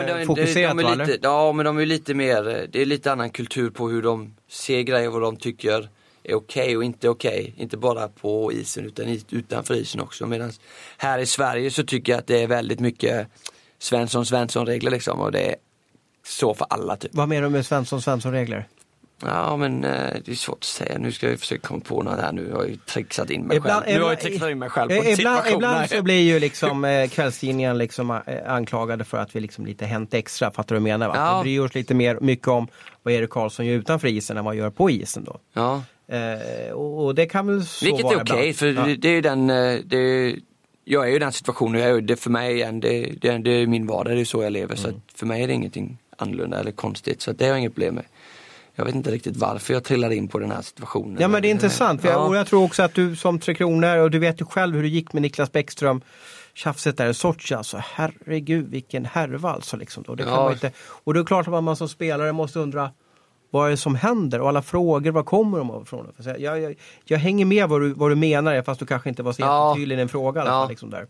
D: va?
E: Ja, men de är lite mer, det är lite annan kultur på hur de ser grejer, vad de tycker är okej och inte okej. Inte bara på isen utan utanför isen också. Medan här i Sverige så tycker jag att det är väldigt mycket Svensson Svensson regler liksom och det är så för alla typ.
D: Vad menar du med Svensson Svensson-regler?
E: Ja men eh, det är svårt att säga. Nu ska jag försöka komma på något här nu. Jag har ju trixat in mig
D: Ibland-
E: själv. Nu har jag trixat in mig själv på
D: Ibland, ibland så blir ju liksom eh, kvällstidningen liksom eh, anklagade för att vi liksom lite hänt extra, fattar du vad jag menar? Va?
E: Ja.
D: Vi bryr oss lite mer mycket om vad Erik Karlsson gör utanför isen än vad han gör på isen då.
E: Ja.
D: Eh, och, och det kan väl så
E: Vilket
D: vara
E: är okej
D: ibland.
E: för
D: Ja.
E: det, är ju den, eh, det är, jag är ju i den situationen, jag är, det för mig igen, det, det, det är min vardag, det är så jag lever. Så
D: Mm.
E: att för mig är det ingenting annorlunda eller konstigt. Så det har jag inget problem med. Jag vet inte riktigt varför jag trillade in på den här situationen.
D: Ja men det är intressant, för jag,
E: Ja.
D: och jag tror också att du som Tre Kronor, och du vet ju själv hur det gick med Niklas Bäckström, tjafset där i Sochi alltså, herregud vilken härva alltså. Liksom då. Det kan
E: Ja.
D: man inte, och det är klart att man som spelare måste undra vad är det som händer och alla frågor, var kommer de ifrån? Jag, jag, jag, hänger med vad du, vad du menar fast du kanske inte var så
E: Ja.
D: jättetydlig i din fråga.
E: Ja.
D: fall, Liksom där.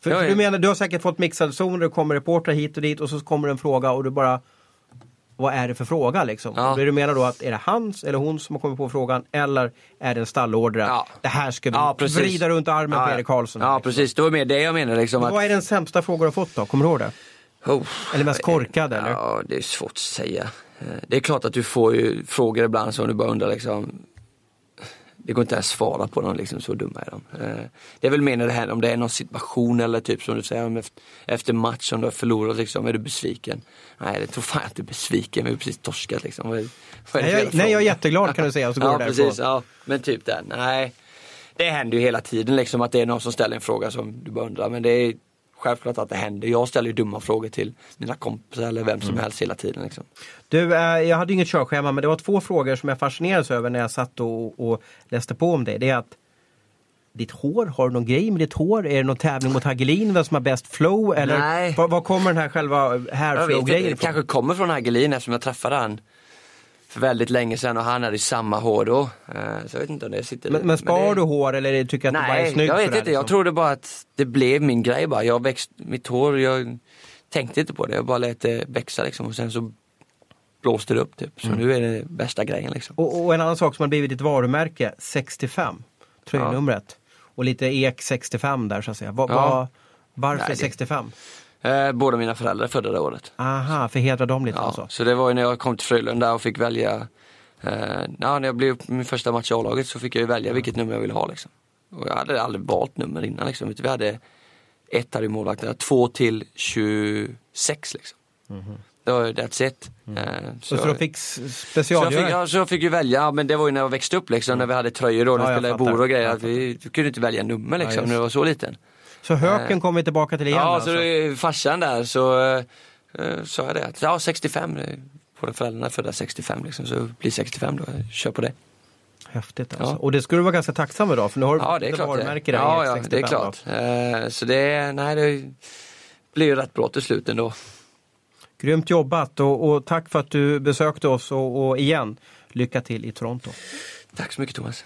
D: För,
E: Jag
D: för
E: är-
D: du menar, du har säkert fått mixade zoner, det kommer reportrar hit och dit och så kommer en fråga och du bara vad är det för fråga liksom?
E: Ja.
D: Du menar då att är det hans eller hon som har kommit på frågan eller är det en stallorder?
E: Ja.
D: Det här ska vi
E: Ja, precis.
D: vrida runt armen på
E: Ja,
D: Erik Karlsson.
E: Ja
D: liksom.
E: precis, det var mer det jag menade liksom.
D: Men Vad är den sämsta fråga du har fått då? Kommer du ihåg det?
E: Oh,
D: Eller mest korkad, eller?
E: Ja, det är svårt att säga. Eh, Det är klart att du får ju frågor ibland som du bara undrar liksom. Det går inte ens svara på dem liksom, så dumma är de. Eh, Det är väl mer när det här, om det är någon situation eller typ som du säger efter, match som du har förlorat liksom, är du besviken? Nej, det tror fan jag inte besviken, vi har precis torskat liksom. Vad är, vad är det
D: Nej, jag, nej, jag är jätteglad kan du säga och så <laughs> går
E: Ja precis,
D: därifrån.
E: ja. Men typ där, nej. Det händer ju hela tiden liksom att det är någon som ställer en fråga som du bara undrar. Men det är självklart att det händer. Jag ställer ju dumma frågor till mina kompisar eller vem
D: Mm.
E: som helst hela tiden. Liksom.
D: Du, eh, jag hade inget körschema men det var två frågor som jag fascinerades över när jag satt och, och läste på om det. Det är att ditt hår, har du någon grej med ditt hår? Är det någon tävling mot Hagelin, vem som har bäst flow? Eller
E: Nej.
D: var, var kommer den här själva hairflow-grejen
E: det
D: ifrån?
E: kanske kommer från Hagelin eftersom jag träffade han för väldigt länge sedan och han hade ju samma hår då. Eh, Så jag vet inte om det sitter
D: Men, men spar
E: det...
D: du hår eller tycker att det bara är
E: Nej,
D: snyggt?
E: jag vet inte. Jag
D: liksom?
E: trodde bara att det blev min grej bara. Jag växt, mitt hår, jag tänkte inte på det. Jag bara lät det växa liksom och sen så blåste det upp typ. Så
D: Mm.
E: nu är det bästa grejen liksom.
D: Och, och en annan sak som har blivit ditt varumärke, 65, tröjnumret. Och lite ek 65 där så att säga. Va,
E: Ja.
D: va, varför
E: Nej, det-
D: 65?
E: Eh, båda mina föräldrar är födda det året.
D: Aha, för hedra dem lite
E: Ja,
D: alltså.
E: så det var ju när jag kom till Frölunda och fick välja, eh, ja, när jag blev min första match i A-laget så fick jag ju välja vilket nummer jag ville ha liksom. Och jag hade aldrig valt nummer innan liksom. Vi hade ett hade ju målvakterna, två till 26 liksom. Det var ju that's it. Eh,
D: Mhm. Så, så fick
E: så jag,
D: specialgöra?
E: fick, ja, så jag fick ju välja, ja, men det var ju när jag växte upp liksom, när vi hade tröjor då, när
D: Ja,
E: vi
D: jag
E: spelade bor och grejer. Att vi, vi kunde inte välja nummer liksom,
D: just
E: när jag var så liten.
D: Så höken kommer vi tillbaka till igen
E: Ja,
D: alltså.
E: så farsan där så eh, eh, sa jag det att ja 65, eh, båda föräldrarna är födda 65 liksom, så blir 65 då, kör på det.
D: Häftigt alltså.
E: Ja.
D: Och det skulle du vara ganska tacksam idag för nu har du
E: Ja det är klart
D: varumärke där
E: Ja, ja
D: X65
E: det är
D: då.
E: klart. Eh, Så det, nej det blir ju rätt bra till slut ändå.
D: Grymt jobbat och, och tack för att du besökte oss och, och igen, lycka till i Toronto.
E: Tack så mycket Thomas.